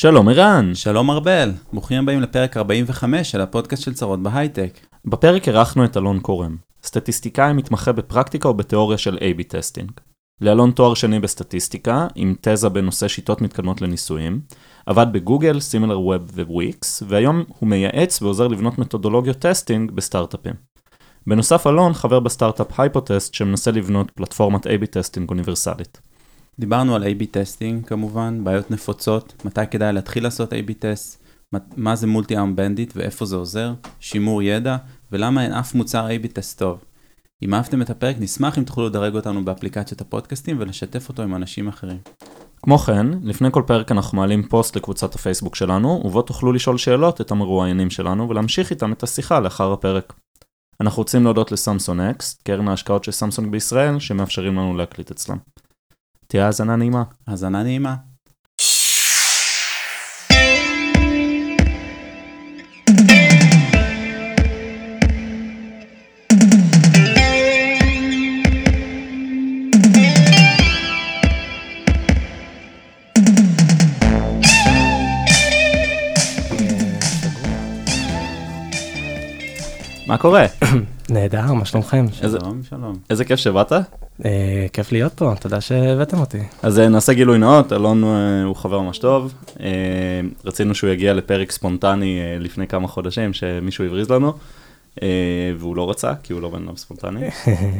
שלום ערן. שלום ארבל, ברוכים הבאים לפרק 45 של הפודקאסט של צרות בהייטק. בפרק אירחנו את אלון קורם, סטטיסטיקאי מתמחה בפרקטיקה ובתיאוריה של A-B testing. לאלון תואר שני בסטטיסטיקה, עם תזה בנושא שיטות מתקדמות לניסויים, עבד בגוגל, סימילר ווב וויקס, והיום הוא מייעץ ועוזר לבנות מתודולוגיות testing בסטארט-אפים. בנוסף אלון חבר בסטארט-אפ הייפוטסט שמנסה לבנות פלטפורמת A-B testing אוניברסלית. דיברנו על A-B testing כמובן, בעיות נפוצות, מתי כדאי להתחיל לעשות A-B test, מה זה multi-arm bandit ואיפה זה עוזר, שימור ידע, ולמה אין אף מוצר A-B test טוב. אם אהבתם את הפרק, נשמח אם תוכלו לדרג אותנו באפליקציות הפודקאסטים ולשתף אותו עם אנשים אחרים. כמו כן, לפני כל פרק אנחנו מעלים פוסט לקבוצת הפייסבוק שלנו, ובו תוכלו לשאול שאלות את המרואיינים שלנו ולהמשיך איתם את השיחה לאחר הפרק. אנחנו רוצים להודות לסמסונג נקסט, קרן ההשקעות של סמסונג בישראל, שמאפשרים לנו להקליט אצלם. תהיה האזנה נעימה. האזנה נעימה. קורה? נהדר, מה שלומכם? שלום, שלום. איזה כיף שבאת. אה, כיף להיות פה, תודה שהבאתם אותי. אז אה, נעשה גילוי נאות, אלון אה, הוא חבר ממש טוב. רצינו שהוא יגיע לפרק ספונטני לפני כמה חודשים, שמישהו הבריז לנו, והוא לא רצה, כי הוא לא בן אדם ספונטני,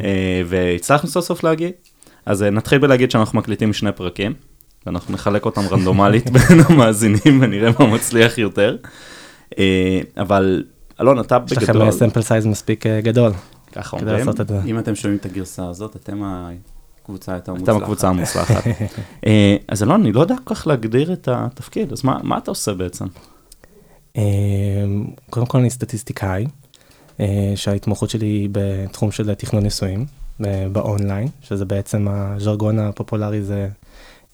והצלחנו סוף סוף להגיע. אז נתחיל בלהגיד שאנחנו מקליטים שני פרקים, ואנחנו נחלק אותם רנדומלית בין המאזינים ונראה מה מצליח יותר. אבל אלון, אתה יש לכם בגדול, sample size מספיק אה, גדול ככה אומרים, את. אם אתם שומעים את הגרסה הזאת, אתם הקבוצה היותר אתם מוצלחת. הקבוצה המוצלחת. אה, אז אלון, אני לא יודע כל כך להגדיר את התפקיד, אז מה מה אתה עושה בעצם? אה, קודם כל אני סטטיסטיקאי, אה, שההתמחות שלי היא בתחום של תכנון ניסויים אה, באונליין, שזה בעצם הז'רגון הפופולרי זה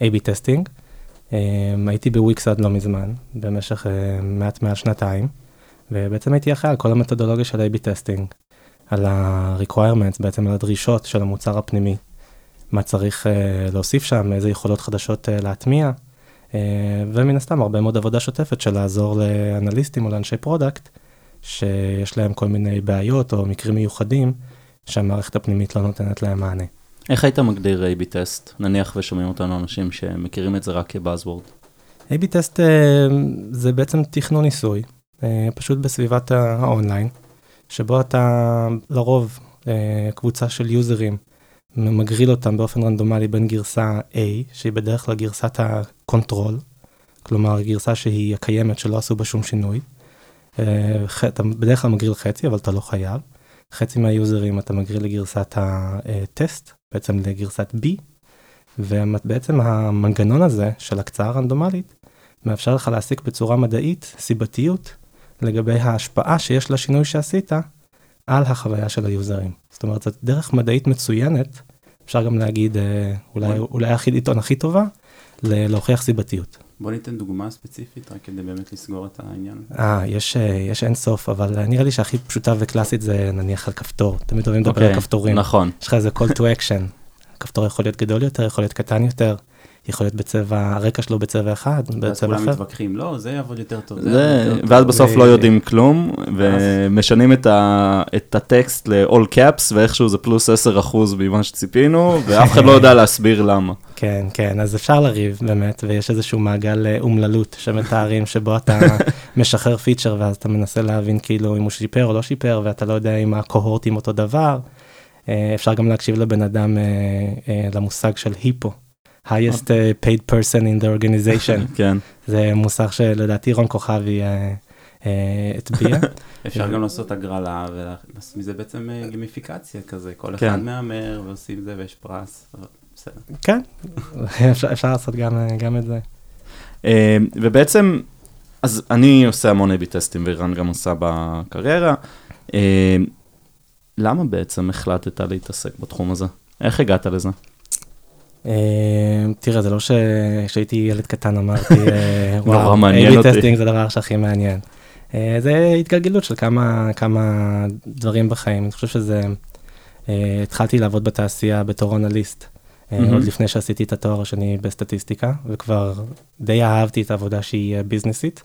A-B testing. אה, הייתי בוויקס עד לא מזמן, במשך אה, מעט מעל שנתיים, ובעצם הייתי אחראי על כל המתודולוגיה של A-B testing, על ה-requirements, בעצם על הדרישות של המוצר הפנימי, מה צריך אה, להוסיף שם, איזה יכולות חדשות אה, להטמיע. אה, ומן הסתם הרבה מאוד עבודה שוטפת של לעזור לאנליסטים או לאנשי product, שיש להם כל מיני בעיות או מקרים מיוחדים שהמערכת הפנימית לא נותנת להם מענה. איך היית מגדיר A-B test? נניח ושומעים אותנו אנשים שמכירים את זה רק כ buzzword. A-B test זה בעצם תכנון ניסוי, פשוט בסביבת האונליין, שבו אתה לרוב אה, קבוצה של יוזרים, מגריל אותם באופן רנדומלי בין גרסה A, שהיא בדרך כלל גרסת ה control, כלומר גרסה שהיא הקיימת שלא עשו בה שום שינוי. אה, אתה בדרך כלל מגריל חצי, אבל אתה לא חייב. חצי מהיוזרים אתה מגריל לגרסת הטסט, בעצם לגרסת B, ובעצם המנגנון הזה של הקצאה רנדומלית מאפשר לך להסיק בצורה מדעית סיבתיות לגבי ההשפעה שיש לשינוי שעשית על החוויה של היוזרים. זאת אומרת, זו דרך מדעית מצוינת, אפשר גם להגיד אה, אולי, אולי החידתון הכי טובה, להוכיח סיבתיות. בוא ניתן דוגמה ספציפית, רק כדי באמת לסגור את העניין. אה, יש, אה, יש אין סוף, אבל אה, נראה לי שהכי פשוטה וקלאסית זה נניח על כפתור. תמיד אוהבים לדבר על אוקיי, כפתורים. נכון. יש לך איזה call to action. הכפתור יכול להיות גדול יותר, יכול להיות קטן יותר, יכול להיות בצבע, הרקע שלו בצבע אחד, בצבע כולם אחר. מתווכחים, לא, זה יעבוד יותר טוב. זה, יעבוד יותר טוב." ואז בסוף לא יודעים כלום, ומשנים את, ה, את הטקסט ל-all caps, ואיכשהו זה פלוס 10% ממה שציפינו, ואף אחד לא יודע להסביר למה. כן, כן, אז אפשר לריב באמת, ויש איזשהו מעגל אה, אומללות שמתארים, שבו אתה משחרר פיצ'ר, ואז אתה מנסה להבין כאילו אם הוא שיפר או לא שיפר, ואתה לא יודע אם הקוהורטים אותו דבר. אה, אפשר גם להקשיב לבן אדם, אה, למושג של היפו, highest אה, paid person in the organization. כן, זה מושג שלדעתי רון כוכבי אה, אה, הטביע. אפשר גם לעשות הגרלה ולעשות מזה בעצם אה, גימיפיקציה כזה, כל כן. אחד מהמר ועושים זה ויש פרס, אבל בסדר. כן, אפשר, לעשות גם, גם את זה. אה, ובעצם, אז אני עושה המון A-B טסטים, וערן גם עושה בקריירה. אה, למה בעצם החלטת להתעסק בתחום הזה? איך הגעת לזה? אה, תראה, זה לא ש- כשהייתי ילד קטן אמרתי, אה, וואו, A/B אותי." testing זה הדבר שהכי מעניין. אה, זה התגלגלות של כמה, כמה דברים בחיים. אני חושב שזה, התחלתי לעבוד בתעשייה בתור אנליסט. עוד לפני שעשיתי את התואר השני בסטטיסטיקה, וכבר די אהבתי את העבודה שהיא ביזנסית.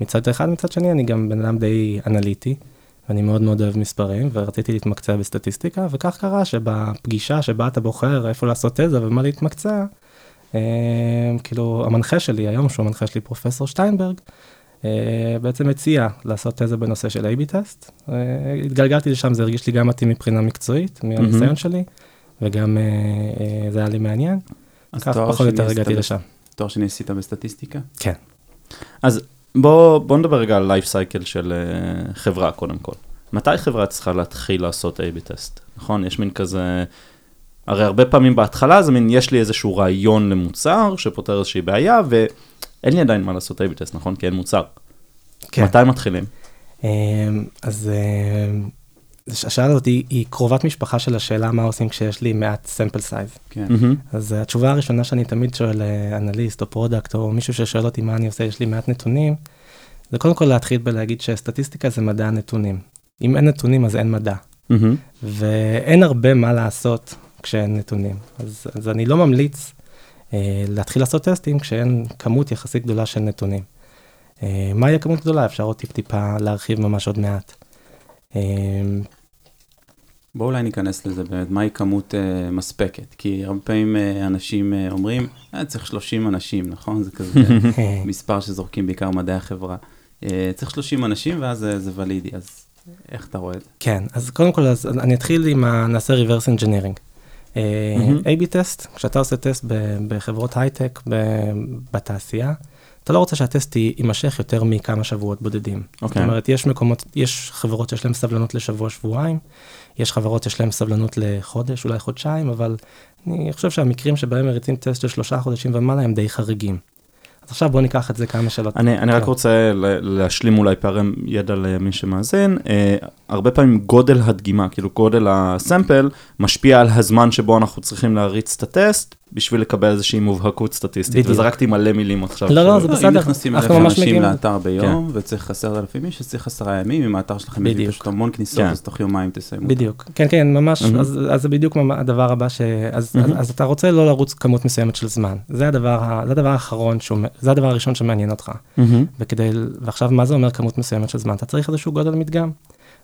מצד אחד, מצד שני, אני גם בן אדם די אנליטי, ואני מאוד מאוד אוהב מספרים, ורציתי להתמקצע בסטטיסטיקה, וכך קרה שבפגישה שבה אתה בוחר איפה לעשות תזה ומה להתמקצע, אה, כאילו המנחה שלי היום, שהוא המנחה שלי פרופסור שטיינברג, אה, בעצם הציע לעשות תזה בנושא של A-B טסט. אה, התגלגלתי לשם, זה הרגיש לי גם מתאים מבחינה מקצועית, מהניסיון שלי, וגם אה, אה, זה היה לי מעניין. אז כך פחות או יותר הגעתי לשם. תואר שני עשית בסטטיסטיקה? כן. אז בוא, בוא נדבר רגע על לייף סייקל של uh, חברה קודם כל. מתי חברה צריכה להתחיל לעשות A-B טסט? נכון? יש מין כזה... הרי הרבה פעמים בהתחלה זה מין, יש לי איזשהו רעיון למוצר שפותר איזושהי בעיה, ואין לי עדיין מה לעשות A-B טסט, נכון? כי אין מוצר. כן. מתי מתחילים? אה, אז אה, השאלה הזאת היא, היא קרובת משפחה של השאלה מה עושים כשיש לי מעט sample size. כן. מהמם. אז התשובה הראשונה שאני תמיד שואל אה, אנליסט או product או מישהו ששואל אותי מה אני עושה, יש לי מעט נתונים, זה קודם כל להתחיל בלהגיד שסטטיסטיקה זה מדע הנתונים. אם אין נתונים אז אין מדע, מהמם. ואין הרבה מה לעשות כשאין נתונים. אז, אז אני לא ממליץ אה, להתחיל לעשות טסטים כשאין כמות יחסית גדולה של נתונים. אה, מהי הכמות גדולה? אפשר עוד טיפ-טיפה להרחיב ממש עוד מעט. אה, בואו אולי ניכנס לזה באמת, מהי כמות uh, מספקת? כי הרבה פעמים uh, אנשים uh, אומרים, אה, צריך 30 אנשים, נכון? זה כזה אה, מספר שזורקים בעיקר מדעי החברה. צריך 30 אנשים ואז זה, זה ולידי, אז איך אתה רואה את זה? כן, אז קודם כל, אז אני אתחיל עם ה... נעשה reverse engineering. אה, מהמם. A-B טסט, כשאתה עושה טסט בחברות הייטק, בתעשייה, אתה לא רוצה שהטסט יימשך יותר מכמה שבועות בודדים. זאת אוקיי. אומרת, יש מקומות, יש חברות שיש להן סבלנות לשבוע-שבועיים, יש חברות שיש להן סבלנות לחודש, אולי חודשיים, אבל אני חושב שהמקרים שבהם מריצים טסט של שלושה חודשים ומעלה הם די חריגים. אז עכשיו בואו ניקח את זה כמה שאלות. אני, אני רק כן. רוצה להשלים אולי פערי ידע למי שמאזין. אה, הרבה פעמים גודל הדגימה, כאילו גודל הסמפל, משפיע על הזמן שבו אנחנו צריכים להריץ את הטסט, בשביל לקבל איזושהי מובהקות סטטיסטית. בדיוק. וזרקתי מלא מילים עכשיו. לא, לא, זה לא, בסדר, אם נכנסים אלף אנשים לאתר ביום וצריך עשרת אלפים איש, אז צריך עשרה ימים, אם האתר שלכם מביא. פשוט המון כניסות, כן. אז תוך יומיים תסיימו. בדיוק, כן, כן, ממש. אז, אז זה בדיוק הדבר הבא ש... אז, מהמם. אז, אז אתה רוצה לא לרוץ כמות מסוימת של זמן, זה הדבר, ה- זה הדבר האחרון, שהוא, זה הדבר הראשון שמעניין אותך. וכדי, ועכשיו מה זה אומר כמות מסוימת של זמן? אתה צריך איזשהו גודל מדגם,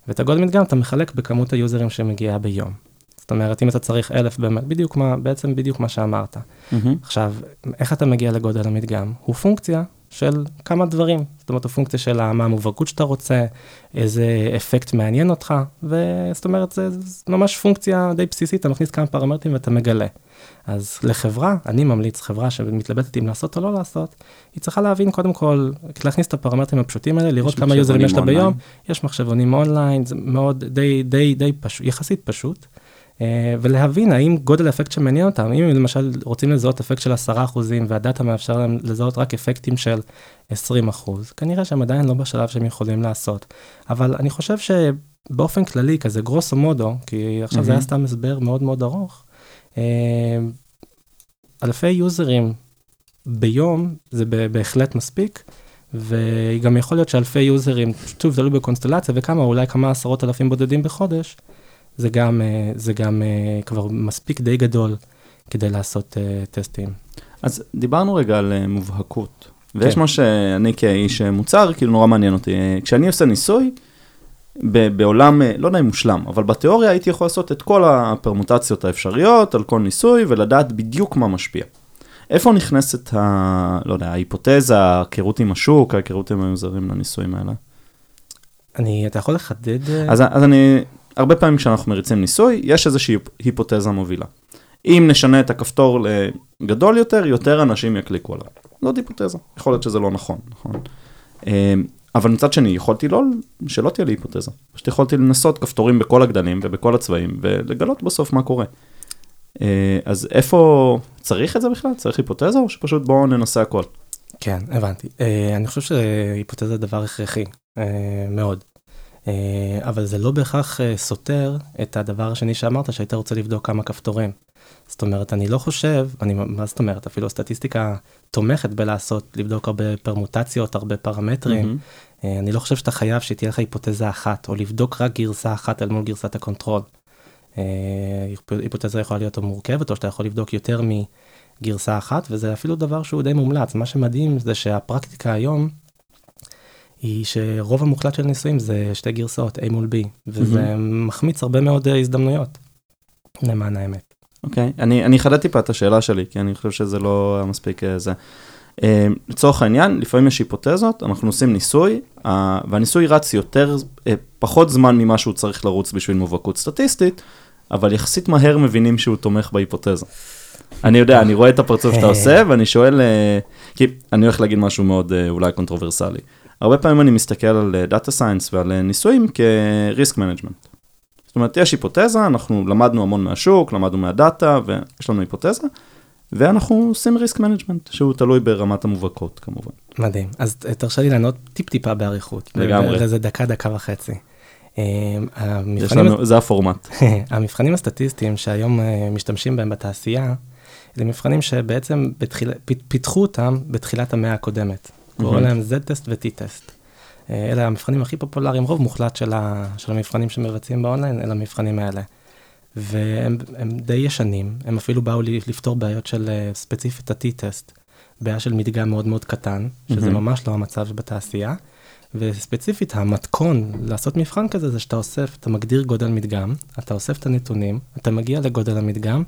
ואת הגודל מדגם אתה מחלק בכמות היוזרים שמגיעה ביום. זאת אומרת, אם אתה צריך אלף באמת, בדיוק מה, בעצם בדיוק מה שאמרת. מהמם. עכשיו, איך אתה מגיע לגודל המדגם? הוא פונקציה של כמה דברים. זאת אומרת, הוא פונקציה של מה המובהקות שאתה רוצה, איזה אפקט מעניין אותך, וזאת אומרת, זה, זה ממש פונקציה די בסיסית, אתה מכניס כמה פרמטרים ואתה מגלה. אז לחברה, אני ממליץ, חברה שמתלבטת אם לעשות או לא לעשות, היא צריכה להבין קודם כל, להכניס את הפרמטרים הפשוטים האלה, לראות כמה יוזרים יש לה ביום. יש מחשבונים אונליין, זה מאוד די, די, די פשוט, יחסית פשוט. אה, ולהבין האם גודל האפקט שמעניין אותם, אם למשל רוצים לזהות אפקט של 10% והדאטה מאפשר להם לזהות רק אפקטים של 20%, כנראה שהם עדיין לא בשלב שהם יכולים לעשות. אבל אני חושב שבאופן כללי, כזה גרוסו מודו, כי עכשיו זה היה. סתם הסבר מאוד מאוד ארוך, אה, אלפי יוזרים ביום זה בהחלט מספיק. וגם יכול להיות שאלפי יוזרים, שוב, תלוי בקונסטלציה וכמה, אולי כמה עשרות אלפים בודדים בחודש, זה גם, אה, זה גם אה, כבר מספיק די גדול כדי לעשות אה, טסטים. אז דיברנו רגע על מובהקות, ויש כן. מה שאני כאיש מוצר, כאילו נורא מעניין אותי. כשאני עושה ניסוי, בעולם, לא יודע אם מושלם, אבל בתיאוריה הייתי יכול לעשות את כל הפרמוטציות האפשריות על כל ניסוי ולדעת בדיוק מה משפיע. איפה נכנסת ה... לא יודע, ההיפותזה, ההיכרות עם השוק, ההיכרות עם היוזרים לניסויים האלה? אני, אתה יכול לחדד? אז, אז אני, הרבה פעמים כשאנחנו מריצים ניסוי, יש איזושהי היפותזה מובילה. אם נשנה את הכפתור לגדול יותר, יותר אנשים יקליקו עליו. זאת היפותזה, יכול להיות שזה לא נכון, נכון? אמ, אבל מצד שני, יכולתי לא, שלא תהיה לי היפותזה. פשוט יכולתי לנסות כפתורים בכל הגדלים ובכל הצבעים, ולגלות בסוף מה קורה. אה, אז איפה, צריך את זה בכלל? צריך היפותזה, או שפשוט בואו ננסה הכל? כן, הבנתי. אה, אני חושב שהיפותזה זה דבר הכרחי, מאוד. אה, אבל זה לא בהכרח אה, סותר את הדבר השני שאמרת, שהיית רוצה לבדוק כמה כפתורים. זאת אומרת, אני לא חושב, אני, מה זאת אומרת, אפילו הסטטיסטיקה תומכת בלעשות, לבדוק הרבה פרמוטציות, הרבה פרמטרים. אה, אני לא חושב שאתה חייב שתהיה לך היפותזה אחת, או לבדוק רק גרסה אחת אל מול גרסת ה control. אה, היפותזה יכולה להיות מורכבת, או שאתה יכול לבדוק יותר מגרסה אחת, וזה אפילו דבר שהוא די מומלץ. מה שמדהים זה שהפרקטיקה היום, היא שרוב המוחלט של ניסויים זה שתי גרסאות, A מול B, וזה. מחמיץ הרבה מאוד הזדמנויות, למען האמת. אוקיי, okay. אני, אני אחדד טיפה את השאלה שלי, כי אני חושב שזה לא מספיק זה. אה, לצורך העניין, לפעמים יש היפותזות, אנחנו עושים ניסוי, והניסוי רץ יותר, אה, פחות זמן ממה שהוא צריך לרוץ בשביל מובהקות סטטיסטית, אבל יחסית מהר מבינים שהוא תומך בהיפותזה. אני יודע, אני רואה את הפרצוף שאתה עושה, ואני שואל, אה, כי אני הולך להגיד משהו מאוד אולי קונטרוברסלי. הרבה פעמים אני מסתכל על data science ועל ניסויים כ risk management. זאת אומרת, יש היפותזה, אנחנו למדנו המון מהשוק, למדנו מהדאטה, ויש לנו היפותזה, ואנחנו עושים risk management, שהוא תלוי ברמת המובהקות כמובן. מדהים. אז תרשה לי לענות טיפ-טיפה באריכות. לגמרי. זה דקה, דקה וחצי. אה, יש לנו, זה הפורמט. המבחנים הסטטיסטיים שהיום אה, משתמשים בהם בתעשייה, זה מבחנים שבעצם בתחיל... פיתחו אותם בתחילת המאה הקודמת. קוראים להם Z-טסט ו-T-טסט. אה, אלה המבחנים הכי פופולריים, רוב מוחלט של, ה... של המבחנים שמבצעים באונליין, אלה המבחנים האלה. והם די ישנים, הם אפילו באו לפתור בעיות של אה, ספציפית ה-T-טסט, בעיה של מדגם מאוד מאוד קטן, שזה mm-hmm. ממש לא המצב בתעשייה, וספציפית המתכון לעשות מבחן כזה זה שאתה אוסף, אתה מגדיר גודל מדגם, אתה אוסף את הנתונים, אתה מגיע לגודל המדגם,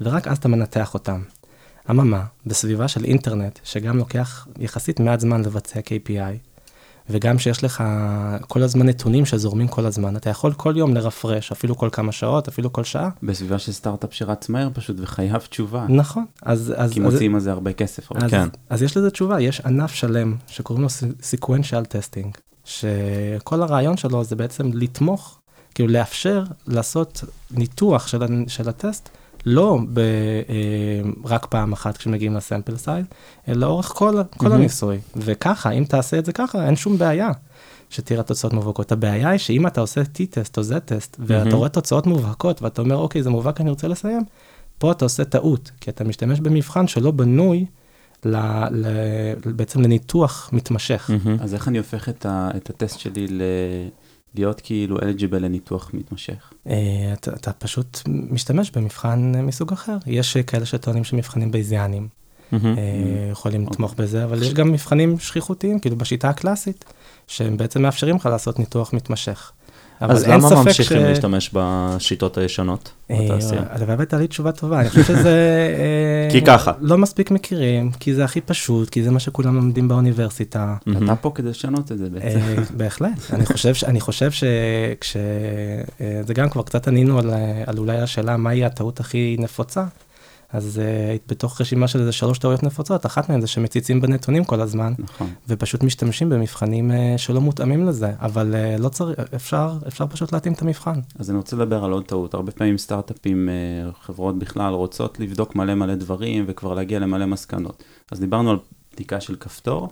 ורק אז אתה מנתח אותם. אממה, בסביבה של אינטרנט, שגם לוקח יחסית מעט זמן לבצע KPI, וגם שיש לך כל הזמן נתונים שזורמים כל הזמן, אתה יכול כל יום לרפרש, אפילו כל כמה שעות, אפילו כל שעה. בסביבה של סטארט-אפ שרץ מהר פשוט וחייב תשובה. נכון. אז... אז כי מוציאים על זה הרבה כסף. אז, כן. אז יש לזה תשובה, יש ענף שלם שקוראים לו sequential testing, שכל הרעיון שלו זה בעצם לתמוך, כאילו לאפשר לעשות ניתוח של, של הטסט לא ב, אה, רק פעם אחת כשמגיעים לסמפל סייד, אלא לאורך כל, כל mm-hmm. הניסוי. וככה, אם תעשה את זה ככה, אין שום בעיה שתראה תוצאות מובהקות. הבעיה היא שאם אתה עושה T-טסט או Z-טסט, mm-hmm. ואתה רואה תוצאות מובהקות, ואתה אומר, אוקיי, זה מובהק, אני רוצה לסיים, פה אתה עושה טעות, כי אתה משתמש במבחן שלא בנוי ל, ל, בעצם לניתוח מתמשך. Mm-hmm. אז איך אני הופך את, ה, את הטסט שלי ל... להיות כאילו אליג'יבל לניתוח מתמשך? אה, אתה, אתה פשוט משתמש במבחן מסוג אחר. יש כאלה שטוענים שמבחנים בייזיאנים. יכולים לתמוך בזה, אבל יש גם מבחנים שכיחותיים, כאילו בשיטה הקלאסית, שהם בעצם מאפשרים לך לעשות ניתוח מתמשך. אז למה ממשיכים ש... להשתמש בשיטות הישנות אה, בתעשייה? הלוואי והייתה לי תשובה טובה, אני חושב שזה... אה, כי ככה. לא מספיק מכירים, כי זה הכי פשוט, כי זה מה שכולם לומדים באוניברסיטה. אתה פה כדי לשנות את זה בעצם. אה, בהחלט. אני חושב שכש... זה גם כבר קצת ענינו על אולי השאלה מהי הטעות הכי נפוצה. אז uh, בתוך רשימה של איזה שלוש טעויות נפוצות, אחת מהן זה שמציצים בנתונים כל הזמן, נכון. ופשוט משתמשים במבחנים uh, שלא מותאמים לזה, אבל uh, לא צריך, אפשר, אפשר פשוט להתאים את המבחן. אז אני רוצה לדבר על עוד טעות. הרבה פעמים סטארט-אפים, uh, חברות בכלל, רוצות לבדוק מלא מלא דברים וכבר להגיע למלא מסקנות. אז דיברנו על בדיקה של כפתור,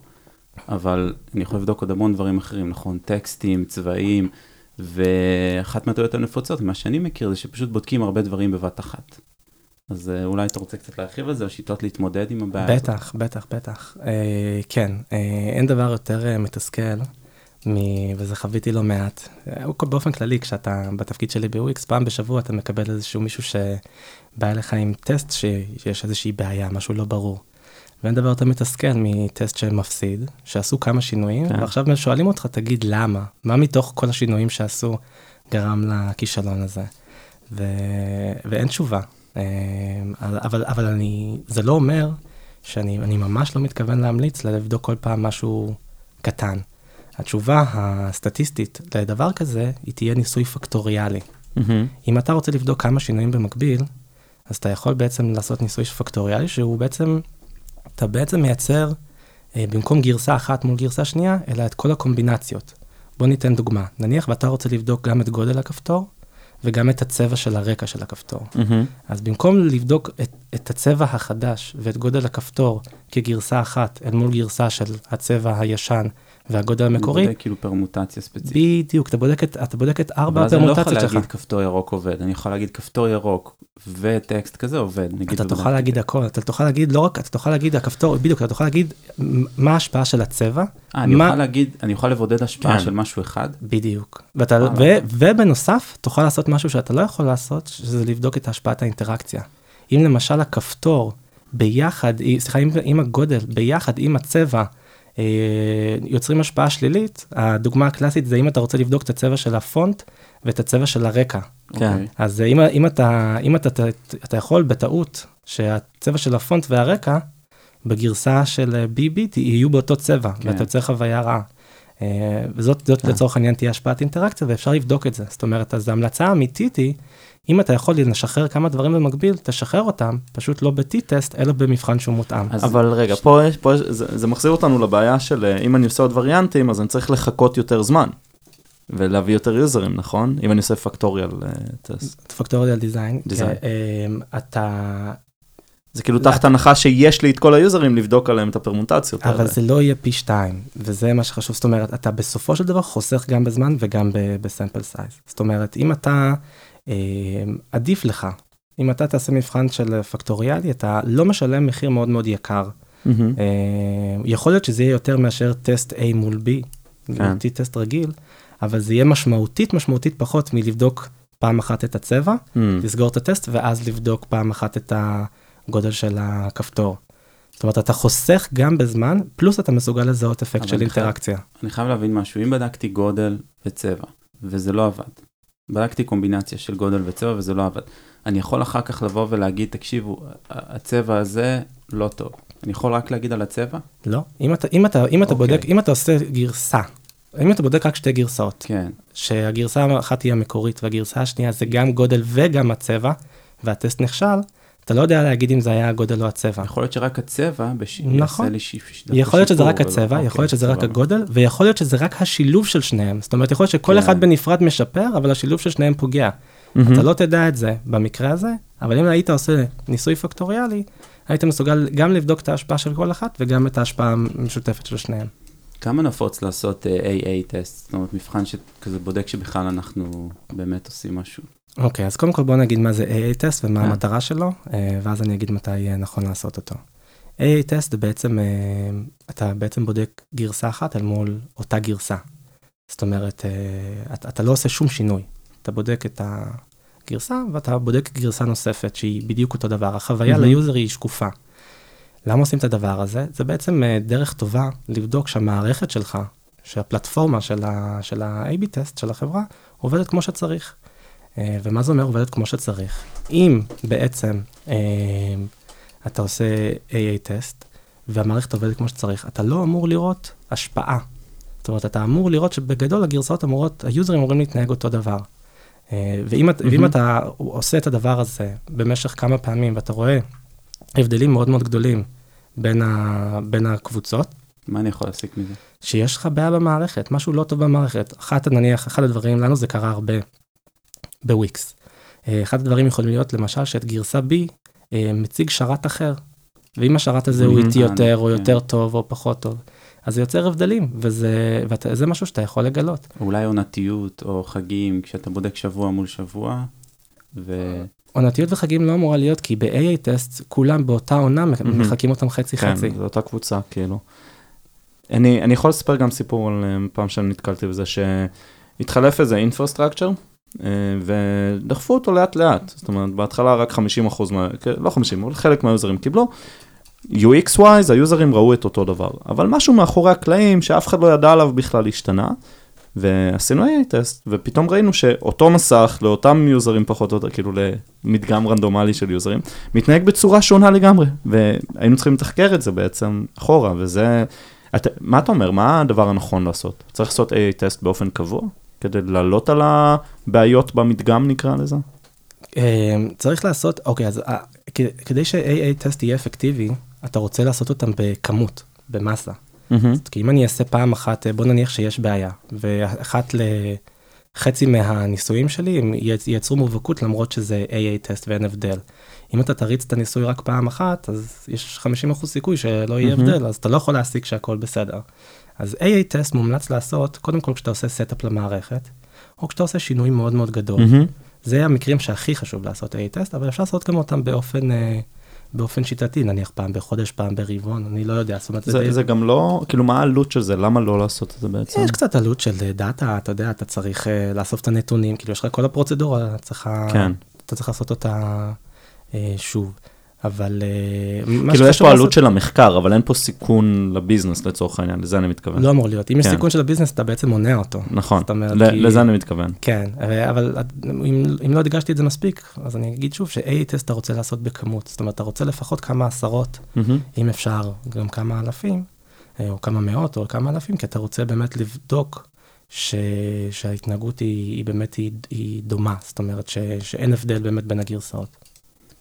אבל אני יכול לבדוק עוד המון דברים אחרים, נכון? טקסטים, צבעים, ואחת מהטעויות הנפוצות, מה שאני מכיר, זה שפשוט בודקים הרבה דברים בבת אחת. אז אה, אולי אתה רוצה קצת להרחיב על זה, או שיטות להתמודד עם הבעיה הזאת? בטח, בטח, בטח. אה, כן, אה, אין דבר יותר אה, מתסכל, מ... וזה חוויתי לא מעט. אה, באופן כללי, כשאתה בתפקיד שלי בוויקס, פעם בשבוע אתה מקבל איזשהו מישהו שבא אליך עם טסט שיש איזושהי בעיה, משהו לא ברור. ואין דבר יותר מתסכל מטסט שמפסיד, שעשו כמה שינויים, כן. ועכשיו שואלים אותך, תגיד למה? מה מתוך כל השינויים שעשו גרם לכישלון הזה? ו... ואין תשובה. אמ, אבל, אבל אני, זה לא אומר שאני ממש לא מתכוון להמליץ לבדוק כל פעם משהו קטן. התשובה הסטטיסטית לדבר כזה, היא תהיה ניסוי פקטוריאלי. Mm-hmm. אם אתה רוצה לבדוק כמה שינויים במקביל, אז אתה יכול בעצם לעשות ניסוי פקטוריאלי, שהוא בעצם, אתה בעצם מייצר, אה, במקום גרסה אחת מול גרסה שנייה, אלא את כל הקומבינציות. בוא ניתן דוגמה. נניח ואתה רוצה לבדוק גם את גודל הכפתור, וגם את הצבע של הרקע של הכפתור. Mm-hmm. אז במקום לבדוק את, את הצבע החדש ואת גודל הכפתור כגרסה אחת אל מול גרסה של הצבע הישן והגודל המקורי, אני בודק כאילו פרמוטציה ספציפית. בדיוק, אתה בודק את, אתה בודק את ארבע ואז אני לא יכול הפרמוטציות שלך. להגיד כפתור ירוק עובד, אני יכול להגיד כפתור ירוק וטקסט כזה עובד. אתה תוכל. להגיד הכל, אתה תוכל להגיד לא רק, אתה תוכל להגיד הכפתור, בדיוק, אתה תוכל להגיד מה ההשפעה של הצבע, אה, אני מה- יכול להגיד, אני יכול לבודד השפעה כן. של משהו אחד. בדיוק. ואתה. ו, ובנוסף, תוכל לעשות משהו שאתה לא יכול לעשות, שזה לבדוק את השפעת האינטראקציה. אם למשל הכפתור ביחד, סליחה, עם הגודל, ביחד עם הצבע, אה, יוצרים השפעה שלילית, הדוגמה הקלאסית זה אם אתה רוצה לבדוק את הצבע של הפונט ואת הצבע של הרקע. כן. אוקיי. אז אם, אם, אתה, אם אתה, אתה, אתה יכול בטעות שהצבע של הפונט והרקע בגרסה של ביט יהיו באותו צבע, כן. ואתה יוצר חוויה רעה. אה, וזאת זאת כן. לצורך העניין תהיה השפעת אינטראקציה ואפשר לבדוק את זה. זאת אומרת, אז ההמלצה האמיתית היא, אם אתה יכול לשחרר כמה דברים במקביל, תשחרר אותם, פשוט לא ב-T-טסט, אלא במבחן שהוא מותאם. אז- אבל רגע, פה יש, פה יש, זה, זה מחזיר אותנו לבעיה של אה, אם אני עושה עוד וריאנטים, אז אני צריך לחכות יותר זמן. ולהביא יותר יוזרים, נכון? אם אני עושה פקטוריאל טסט. פקטוריאל דיזיין. אתה, זה כאילו תחת הנחה שיש לי את כל היוזרים לבדוק עליהם את הפרמוטציות האלה. אבל זה לא יהיה פי שתיים, וזה מה שחשוב, זאת אומרת, אתה בסופו של דבר חוסך גם בזמן וגם ב sample size. זאת אומרת, אם אתה, עדיף לך, אם אתה תעשה מבחן של פקטוריאלי, אתה לא משלם מחיר מאוד מאוד יקר. אה, יכול להיות שזה יהיה יותר מאשר test A מול B, כן. כן. טסט רגיל, אבל זה יהיה משמעותית משמעותית פחות מלבדוק פעם אחת את הצבע, מהמם. לסגור את הטסט ואז לבדוק פעם אחת את הגודל של הכפתור. זאת אומרת, אתה חוסך גם בזמן, פלוס אתה מסוגל לזהות אפקט של אינטראקציה. אני חייב להבין משהו, אם בדקתי גודל וצבע, וזה לא עבד, בדקתי קומבינציה של גודל וצבע וזה לא עבד, אני יכול אחר כך לבוא ולהגיד, תקשיבו, הצבע הזה לא טוב. אני יכול רק להגיד על הצבע? לא? אם אתה, אם אתה, אם אתה אוקיי. בודק, אם אתה עושה גרסה, אם אתה בודק רק שתי גרסאות, כן. שהגרסה האחת היא המקורית והגרסה השנייה זה גם גודל וגם הצבע, והטסט נכשל, אתה לא יודע להגיד אם זה היה הגודל או הצבע. יכול להיות שרק הצבע בש... נכון. יעשה לי יכול להיות שזה רק הצבע, יכול אוקיי, להיות שזה רק. הגודל, ויכול להיות שזה רק השילוב של שניהם. זאת אומרת, יכול להיות שכל כן. אחד בנפרד משפר, אבל השילוב של שניהם פוגע. מהמם. אתה לא תדע את זה במקרה הזה, אבל אם היית עושה ניסוי פקטוריאלי, היית מסוגל גם לבדוק את ההשפעה של כל אחת וגם את ההשפעה המשותפת של שניהם. כמה נפוץ לעשות אה, AA טסט? זאת אומרת, מבחן שכזה בודק שבכלל אנחנו באמת עושים משהו. אוקיי, אז קודם כל בוא נגיד מה זה AA טסט ומה כן. המטרה שלו, אה, ואז אני אגיד מתי יהיה נכון לעשות אותו. AA test זה בעצם, אה, אתה בעצם בודק גרסה אחת אל מול אותה גרסה. זאת אומרת, אה, אתה, אתה לא עושה שום שינוי. אתה בודק את הגרסה ואתה בודק גרסה נוספת שהיא בדיוק אותו דבר. החוויה מהמם. ל user היא שקופה. למה עושים את הדבר הזה? זה בעצם אה, דרך טובה לבדוק שהמערכת שלך, שהפלטפורמה של ה- AB test של החברה, עובדת כמו שצריך. אה, ומה זה אומר עובדת כמו שצריך? אם בעצם אה, אתה עושה AA טסט והמערכת עובדת כמו שצריך, אתה לא אמור לראות השפעה. זאת אומרת, אתה אמור לראות שבגדול הגרסאות אמורות, היוזרים אמורים להתנהג אותו דבר. אה, ואם, את- ואם. אתה עושה את הדבר הזה במשך כמה פעמים ואתה רואה הבדלים מאוד מאוד גדולים בין, ה, בין הקבוצות, מה אני יכול להסיק מזה? שיש לך בעיה במערכת, משהו לא טוב במערכת. אחת, נניח, אחד הדברים, לנו זה קרה הרבה בוויקס. אה, אחד הדברים יכולים להיות, למשל, שאת גרסה B אה, מציג שרת אחר. ואם השרת הזה הוא. איטי יותר, או כן. יותר טוב, או פחות טוב, אז זה יוצר הבדלים, וזה, וזה משהו שאתה יכול לגלות. או אולי עונתיות או חגים, כשאתה בודק שבוע מול שבוע, ו... עונתיות וחגים לא אמורה להיות, כי ב-AA טסט כולם באותה עונה. מחקים אותם חצי כן. זו אותה קבוצה, כאילו. אני, אני יכול לספר גם סיפור על אה, פעם שאני נתקלתי בזה שהתחלף איזה אינפרסטרקצ'ר, ודחפו אותו לאט לאט, זאת אומרת, בהתחלה רק 50 אחוז, מה, לא 50, אבל חלק מהיוזרים קיבלו. UX-wise, היוזרים ראו את אותו דבר, אבל משהו מאחורי הקלעים שאף אחד לא ידע עליו בכלל השתנה, ועשינו AA טסט, ופתאום ראינו שאותו מסך לאותם יוזרים פחות או יותר, כאילו למדגם רנדומלי של יוזרים, מתנהג בצורה שונה לגמרי, והיינו צריכים לתחקר את זה בעצם אחורה, וזה... את, מה אתה אומר, מה הדבר הנכון לעשות? צריך לעשות AA טסט באופן קבוע? כדי לעלות על הבעיות במדגם נקרא לזה? אה, צריך לעשות, אוקיי, אז אה, כדי ש-AA טסט יהיה אפקטיבי, אתה רוצה לעשות אותם בכמות, במסה. כי אם אני אעשה פעם אחת, אה, בוא נניח שיש בעיה, ואחת ל... חצי מהניסויים שלי הם ייצרו מובהקות למרות שזה AA טסט ואין הבדל. אם אתה תריץ את הניסוי רק פעם אחת, אז יש 50% סיכוי שלא יהיה מהמם. הבדל, אז אתה לא יכול להסיק שהכל בסדר. אז AA test מומלץ לעשות, קודם כל כשאתה עושה setup למערכת, או כשאתה עושה שינוי מאוד מאוד גדול. מהמם. זה המקרים שהכי חשוב לעשות AA test, אבל אפשר לעשות גם אותם באופן, אה, באופן שיטתי, נניח פעם בחודש, פעם ברבעון, אני לא יודע, זאת אומרת, זה, זה, די- זה גם לא, כאילו מה העלות של זה? למה לא לעשות את זה בעצם? יש קצת עלות של דאטה, אתה יודע, אתה צריך אה, לאסוף את הנתונים, כאילו יש לך כל הפרוצדורה, צריכה, כן. אתה צריך לעשות אותה אה, שוב. אבל אה, כאילו יש פה עלות של המחקר, אבל אין פה סיכון לביזנס לצורך העניין, לזה אני מתכוון. לא אמור להיות, אם יש כן. סיכון של הביזנס אתה בעצם מונע אותו. נכון, לזה אני מתכוון. כן, אבל אם, לא הדגשתי את זה מספיק, אז אני אגיד שוב ש-A טסט אתה רוצה לעשות בכמות, זאת אומרת, אתה רוצה לפחות כמה עשרות. אם אפשר, גם כמה אלפים, אה, או כמה מאות, או כמה אלפים, כי אתה רוצה באמת לבדוק ש... שההתנהגות היא, היא באמת היא, היא דומה, זאת אומרת ש... שאין הבדל באמת בין הגרסאות.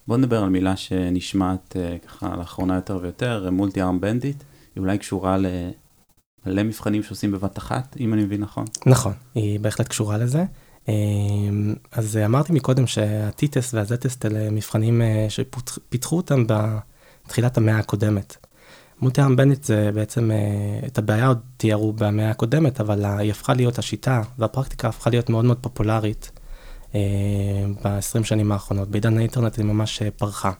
בוא נדבר על מילה שנשמעת אה, ככה לאחרונה יותר ויותר, מולטי ארם בנדיט, היא אולי קשורה ל- למלא מבחנים שעושים בבת אחת, אם אני מבין נכון. נכון, היא בהחלט קשורה לזה. אה, אז אמרתי מקודם שה-T-טסט וה-Z-טסט אלה מבחנים אה, שפיתחו אותם בתחילת המאה הקודמת. מולטי-ארם בנדיט זה בעצם, אה, את הבעיה עוד תיארו במאה הקודמת, אבל היא הפכה להיות השיטה והפרקטיקה הפכה להיות מאוד מאוד פופולרית ב-20 שנים האחרונות. בעידן האינטרנט היא ממש אה, פרחה.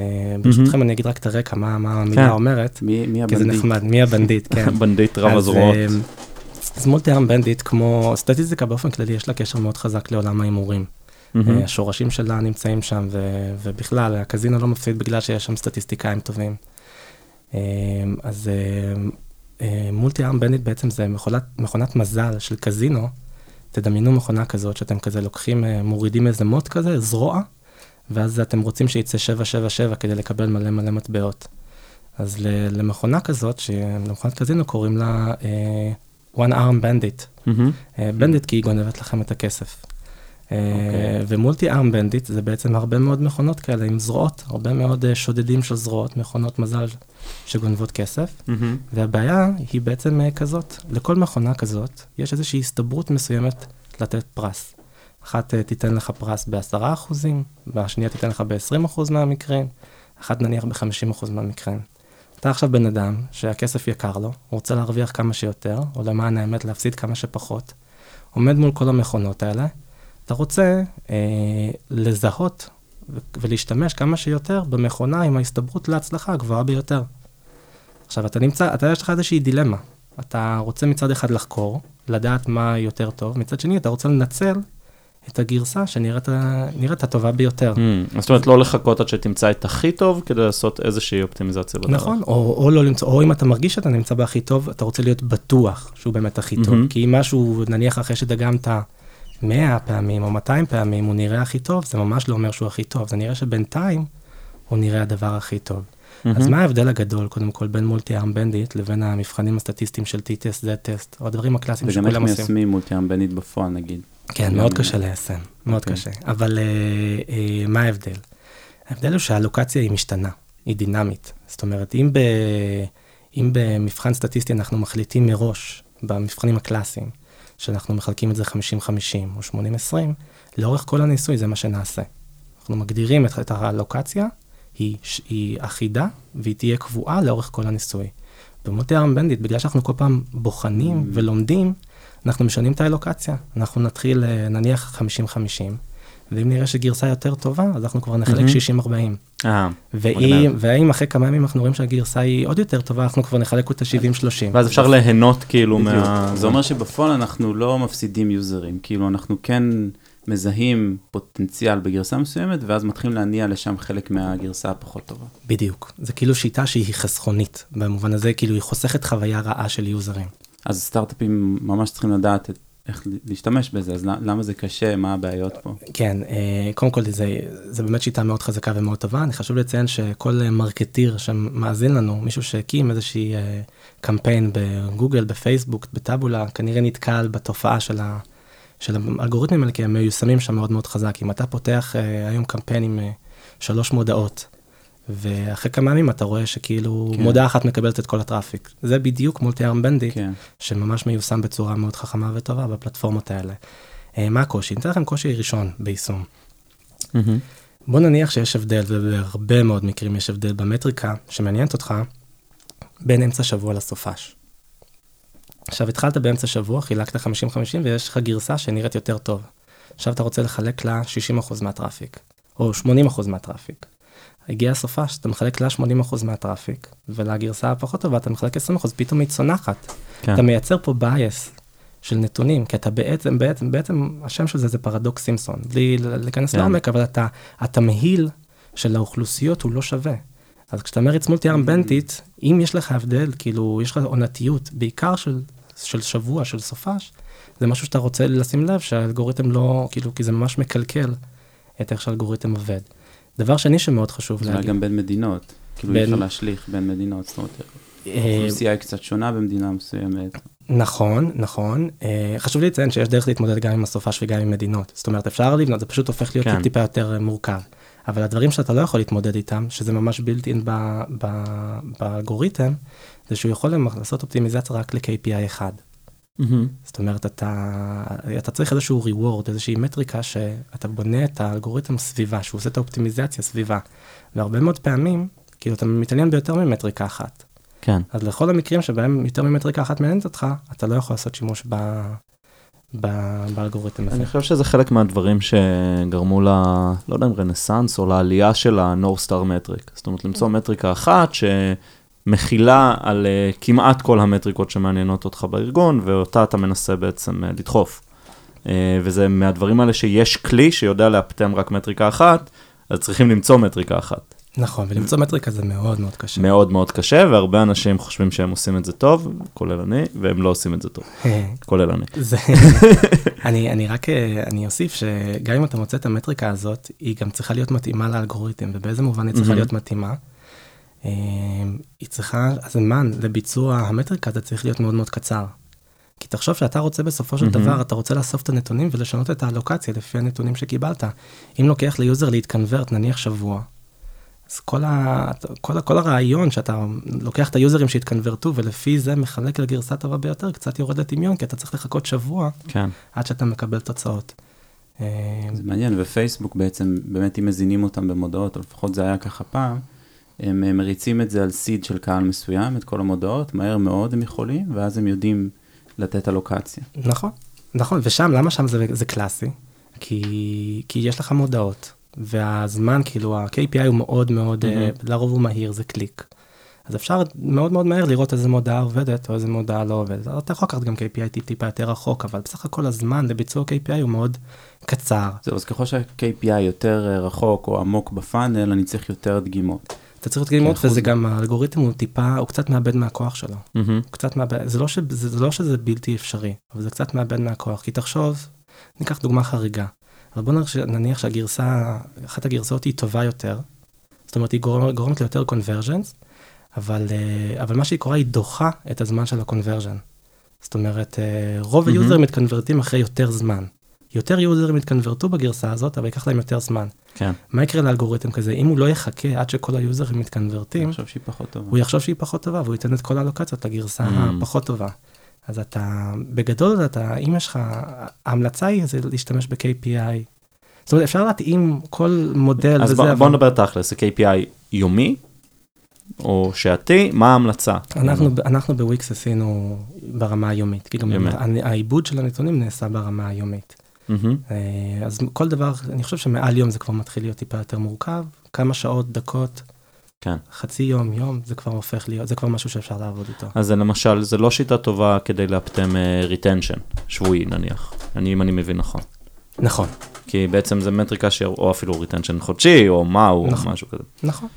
אה, ברשותכם אני אגיד רק את הרקע, מה, המילה כן. אומרת, מי, מי כי זה הבנדיט? נחמד, מי הבנדיט, כן. בנדיט רב הזרועות. אה, אז multi-arm bandit, כמו סטטיסטיקה באופן כללי, יש לה קשר מאוד חזק לעולם ההימורים. אה, השורשים שלה נמצאים שם, ובכלל, הקזינו לא מפסיד בגלל שיש שם סטטיסטיקאים טובים. אה, אז multi-arm bandit בעצם זה מכונת מזל של קזינו. תדמיינו מכונה כזאת שאתם כזה לוקחים, אה, מורידים איזה מוט כזה, זרוע, ואז אתם רוצים שיצא 777 כדי לקבל מלא מלא מטבעות. אז למכונה כזאת, שלמכונת קזינו קוראים לה אה, one arm bandit. מהמם. בנדיט כי היא גונבת לכם את הכסף. אוקיי. ומולטי ארם בנדיט זה בעצם הרבה מאוד מכונות כאלה עם זרועות, הרבה מאוד אה, שודדים של זרועות, מכונות מזל שגונבות כסף. מהמם. והבעיה היא בעצם אה, כזאת, לכל מכונה כזאת יש איזושהי הסתברות מסוימת לתת פרס. אחת אה, תיתן לך פרס ב-10 אחוזים, והשנייה תיתן לך ב-20 אחוז מהמקרים, אחת נניח ב-50 אחוז מהמקרים. אתה עכשיו בן אדם שהכסף יקר לו, הוא רוצה להרוויח כמה שיותר, או למען האמת להפסיד כמה שפחות, עומד מול כל המכונות האלה, אתה רוצה אה, לזהות ולהשתמש כמה שיותר במכונה עם ההסתברות להצלחה הגבוהה ביותר. עכשיו, אתה נמצא, אתה יש לך איזושהי דילמה. אתה רוצה מצד אחד לחקור, לדעת מה יותר טוב, מצד שני אתה רוצה לנצל את הגרסה שנראית הטובה ביותר. מהמם. זאת אומרת, לא לחכות עד שתמצא את הכי טוב כדי לעשות איזושהי אופטימיזציה בדרך. נכון, או, או לא למצוא, או אם אתה מרגיש שאתה נמצא בהכי טוב, אתה רוצה להיות בטוח שהוא באמת הכי טוב. מהמם. כי אם משהו, נניח אחרי שדגמת 100 פעמים או 200 פעמים, הוא נראה הכי טוב, זה ממש לא אומר שהוא הכי טוב, זה נראה שבינתיים הוא נראה הדבר הכי טוב. מהמם. אז מה ההבדל הגדול, קודם כל, בין multi-arm bandit לבין המבחנים הסטטיסטיים של T-test, Z-test, או הדברים הקלאסיים וגם איך שכולם עושים? מיישמים multi-arm bandit בפועל נגיד. כן, גם- מאוד קשה ליישם, מאוד אוקיי. קשה. אבל אה, אה, מה ההבדל? ההבדל הוא שהאלוקציה היא משתנה, היא דינמית. זאת אומרת, אם, ב, אם במבחן סטטיסטי אנחנו מחליטים מראש, במבחנים הקלאסיים, שאנחנו מחלקים את זה 50-50 או 80-20, לאורך כל הניסוי זה מה שנעשה. אנחנו מגדירים את, את הלוקציה, היא, היא אחידה והיא תהיה קבועה לאורך כל הניסוי. במוטי ארם בנדיט, בגלל שאנחנו כל פעם בוחנים Mm. ולומדים, אנחנו משנים את האלוקציה. אנחנו נתחיל אה, נניח 50-50, ואם נראה שגרסה יותר טובה, אז אנחנו כבר נחלק מהמם. 60-40. אה, ואם, והאם אחרי כמה ימים אנחנו רואים שהגרסה היא עוד יותר טובה, אנחנו כבר נחלק אותה 70-30. ואז אפשר ליהנות כאילו בדיוק. מה... זה אומר שבפועל אנחנו לא מפסידים יוזרים, כאילו אנחנו כן מזהים פוטנציאל בגרסה מסוימת, ואז מתחילים להניע לשם חלק מהגרסה הפחות טובה. בדיוק. זה כאילו שיטה שהיא חסכונית, במובן הזה כאילו היא חוסכת חוויה רעה של יוזרים. אז סטארט-אפים ממש צריכים לדעת את, איך להשתמש בזה, אז למה זה קשה, מה הבעיות פה? כן, אה, קודם כל זה, זה באמת שיטה מאוד חזקה ומאוד טובה. אני חשוב לציין שכל אה, מרקטיר שמאזין לנו, מישהו שהקים איזושהי אה, קמפיין בגוגל, בפייסבוק, בטאבולה, כנראה נתקל בתופעה של, ה, של האלגוריתמים האלה, כי הם מיושמים שם מאוד מאוד חזק. אם אתה פותח היום קמפיין עם שלוש מודעות, ואחרי כמה ימים אתה רואה שכאילו כן. מודעה אחת מקבלת את כל הטראפיק. זה בדיוק מולטי ארם בנדי, כן. שממש מיושם בצורה מאוד חכמה וטובה בפלטפורמות האלה. אה, מה הקושי? ניתן לכם קושי ראשון ביישום. בוא נניח שיש הבדל, ובהרבה מאוד מקרים יש הבדל במטריקה שמעניינת אותך, בין אמצע שבוע לסופש. עכשיו התחלת באמצע שבוע, חילקת 50-50 ויש לך גרסה שנראית יותר טוב. עכשיו אתה רוצה לחלק לה 60% מה traffic, או 80% מה traffic. הגיע הסופש, אתה מחלק לה 80% מה traffic, ולגרסה הפחות טובה אתה מחלק 20%, פתאום היא צונחת. כן. אתה מייצר פה bias של נתונים, כי אתה בעצם, בעצם, בעצם, השם של זה זה פרדוקס סימפסון, בלי להיכנס כן. לעומק, אבל אתה, התמהיל של האוכלוסיות הוא לא שווה. אז כשאתה מריץ מולטי ארם בנדית, אם יש לך הבדל, כאילו, יש לך עונתיות, בעיקר של, של שבוע, של סופש, זה משהו שאתה רוצה לשים לב שהאלגוריתם לא, כאילו, כי זה ממש מקלקל את איך שהאלגוריתם עובד. דבר שני שמאוד חשוב זה להגיד, גם בין מדינות. כאילו אי אפשר להשליך בין מדינות, זאת אומרת, אה, האוכלוסייה היא קצת שונה במדינה מסוימת. נכון, נכון. אה, חשוב לי לציין שיש דרך להתמודד גם עם הסופש וגם עם מדינות. זאת אומרת, אפשר לבנות, זה פשוט הופך להיות כן. טיפה יותר אה, מורכב. אבל הדברים שאתה לא יכול להתמודד איתם, שזה ממש built in ב- ב- באלגוריתם, זה שהוא יכול לעשות אופטימיזציה רק ל-KPI אחד. זאת אומרת, אתה, אתה צריך איזשהו reward, איזושהי מטריקה שאתה בונה את האלגוריתם סביבה, שהוא עושה את האופטימיזציה סביבה. והרבה מאוד פעמים, כאילו, אתה מתעניין ביותר ממטריקה אחת. כן. אז לכל המקרים שבהם יותר ממטריקה אחת מעניינת אותך, אתה לא יכול לעשות שימוש ב... ב... באלגוריתם הזה. אני חושב שזה חלק מהדברים שגרמו ל... לא יודע אם רנסאנס או לעלייה של ה-No Star Metric. זאת אומרת, למצוא מטריקה אחת שמכילה על uh, כמעט כל המטריקות שמעניינות אותך בארגון, ואותה אתה מנסה בעצם uh, לדחוף. Uh, וזה מהדברים האלה שיש כלי שיודע לאפטם רק מטריקה אחת, אז צריכים למצוא מטריקה אחת. נכון, ולמצוא מטריקה זה מאוד מאוד קשה. מאוד מאוד קשה, והרבה אנשים חושבים שהם עושים את זה טוב, כולל אני, והם לא עושים את זה טוב, כולל אני. זה... אני, אני רק, אני אוסיף שגם אם אתה מוצא את המטריקה הזאת, היא גם צריכה להיות מתאימה לאלגוריתם, ובאיזה מובן היא צריכה. להיות מתאימה? אה, היא צריכה, הזמן לביצוע המטריקה זה צריך להיות מאוד מאוד קצר. כי תחשוב שאתה רוצה בסופו של מהמם. דבר, אתה רוצה לאסוף את הנתונים ולשנות את האלוקציה לפי הנתונים שקיבלת. אם לוקח ל user להתקנברט נניח שבוע, אז כל, ה, כל, ה, כל הרעיון שאתה לוקח את היוזרים שהתקנברטו ולפי זה מחלק לגרסה טובה ביותר, קצת יורד לטמיון, כי אתה צריך לחכות שבוע כן. עד שאתה מקבל תוצאות. אה, זה מעניין, ופייסבוק בעצם, באמת אם מזינים אותם במודעות, או לפחות זה היה ככה פעם, הם אה, מריצים את זה על סיד של קהל מסוים, את כל המודעות, מהר מאוד הם יכולים, ואז הם יודעים לתת אלוקציה. נכון, נכון, ושם, למה שם זה, זה קלאסי? כי, כי יש לך מודעות, והזמן, כאילו, ה-KPI הוא מאוד מאוד, mm-hmm. מהמם. לרוב הוא מהיר, זה קליק. אז אפשר מאוד מאוד מהר לראות איזה מודעה עובדת או איזה מודעה לא עובדת. אתה יכול לקחת גם KPI טיפ טיפה יותר רחוק, אבל בסך הכל הזמן לביצוע KPI הוא מאוד קצר. זהו, אז ככל שה-KPI יותר אה, רחוק או עמוק בפאנל, אני צריך יותר דגימות. אתה צריך ללמוד, כאחוז- וזה גם, האלגוריתם הוא טיפה, הוא קצת מאבד מהכוח שלו. הוא קצת מאבד, זה לא, ש, זה, זה לא שזה בלתי אפשרי, אבל זה קצת מאבד מהכוח. כי תחשוב, ניקח דוגמה חריגה. אבל בוא נניח, שהגרסה, אחת הגרסאות היא טובה יותר, זאת אומרת היא גורמת, גורמת ליותר קונברג'נס, אבל, אה, אבל מה שהיא קורה היא דוחה את הזמן של הקונברג'ן. זאת אומרת, אה, רוב מהמם. היוזרים מתקנברטים אחרי יותר זמן. יותר יוזרים יתקנברטו בגרסה הזאת, אבל ייקח להם יותר זמן. כן. מה יקרה לאלגוריתם כזה? אם הוא לא יחכה עד שכל היוזרים מתקנברטים, חושב שהיא פחות טובה. הוא יחשוב שהיא פחות טובה והוא ייתן את כל האלוקציות לגרסה Mm. הפחות טובה. אז אתה, בגדול אתה, אם יש לך, ההמלצה היא זה להשתמש ב-KPI. זאת אומרת, אפשר להתאים כל מודל אז וזה, בוא, אבל בוא נדבר תכלס, זה KPI יומי או שעתי, מה ההמלצה? אנחנו, אנחנו בוויקס עשינו ברמה היומית. כאילו. העיבוד של הנתונים נעשה ברמה היומית. מהמם. אה, אז כל דבר, אני חושב שמעל יום זה כבר מתחיל להיות טיפה יותר מורכב. כמה שעות, דקות, כן. חצי יום, יום, זה כבר הופך להיות, זה כבר משהו שאפשר לעבוד איתו. אז זה למשל, זה לא שיטה טובה כדי לאפטם retention, שבועי נניח, אני, אם אני מבין נכון. נכון, כי בעצם זה מטריקה ש... או אפילו retention חודשי, או מהו, או נכון. משהו כזה. נכון.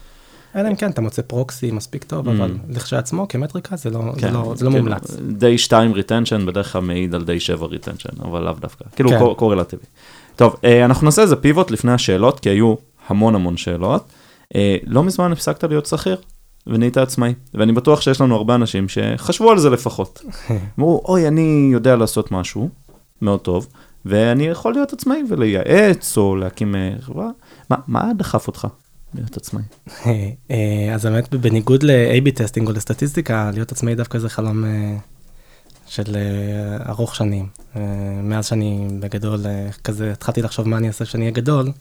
אלא אם כן אתה מוצא proxy מספיק טוב, Mm. אבל לכשעצמו כמטריקה זה לא, זה כן, לא, זה לא כאילו, מומלץ. day 2 retention בדרך כלל מעיד על day 7 retention, אבל לאו דווקא. כאילו כן. קור- קורלטיבי. טוב, אה, אנחנו נעשה איזה pivot לפני השאלות, כי היו המון המון שאלות. אה, לא מזמן הפסקת להיות שכיר, ונהיית עצמאי, ואני בטוח שיש לנו הרבה אנשים שחשבו על זה לפחות. אמרו, אוי, אני יודע לעשות משהו מאוד טוב, ואני יכול להיות עצמאי ולייעץ, או להקים אה, חברה. מה, מה דחף אותך להיות עצמאי? אה, אז באמת בניגוד ל-AB testing או לסטטיסטיקה, להיות עצמאי דווקא זה חלום אה, של אה, ארוך שנים. מאז שאני בגדול כזה התחלתי לחשוב מה אני אעשה כשאני אהיה גדול,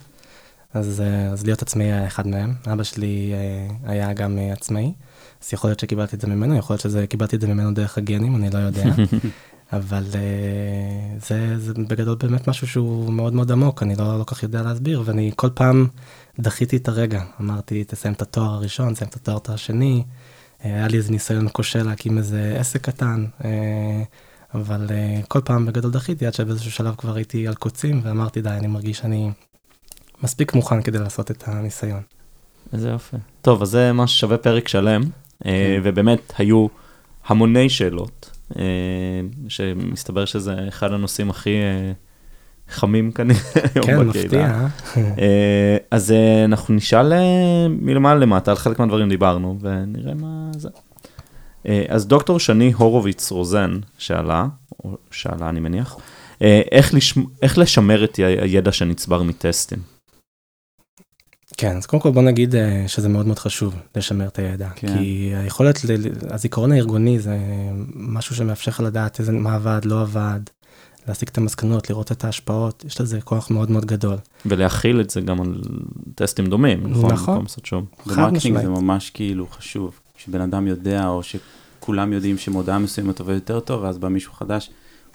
אז, אז להיות עצמאי היה אחד מהם. אבא שלי היה גם עצמאי, אז יכול להיות שקיבלתי את זה ממנו, יכול להיות שקיבלתי את זה ממנו דרך הגנים, אני לא יודע. אבל זה, זה בגדול באמת משהו שהוא מאוד מאוד עמוק, אני לא, לא כך יודע להסביר, ואני כל פעם דחיתי את הרגע, אמרתי, תסיים את התואר הראשון, תסיים את התואר השני, uh, היה לי איזה ניסיון כושל להקים איזה עסק קטן, uh, אבל uh, כל פעם בגדול דחיתי עד שבאיזשהו שלב כבר הייתי על קוצים, ואמרתי, די, אני מרגיש שאני מספיק מוכן כדי לעשות את הניסיון. איזה יופי. טוב, אז זה ממש שווה פרק שלם, כן. ובאמת היו המוני שאלות. אה, שמסתבר שזה אחד הנושאים הכי אה, חמים כנראה היום כן, מפתיע. אה, אז אנחנו נשאל מלמעלה למטה, על חלק מהדברים דיברנו, ונראה מה זה. אז דוקטור שני הורוביץ רוזן שאלה, או שאלה אני מניח, איך, לשמ... איך לשמר את הידע שנצבר מטסטים? כן, אז קודם כל בוא נגיד אה, שזה מאוד מאוד חשוב לשמר את הידע, כן. כי היכולת, הזיכרון הארגוני זה משהו שמאפשר לך לדעת איזה, מה עבד, לא עבד, להסיק את המסקנות, לראות את ההשפעות, יש לזה כוח מאוד מאוד גדול. ולהכיל את זה גם על טסטים דומים, נכון? נכון, חד משמעית. זה ממש כאילו חשוב, שבן אדם יודע, או שכולם יודעים שמודעה מסוימת עובדת יותר טוב, ואז בא מישהו חדש.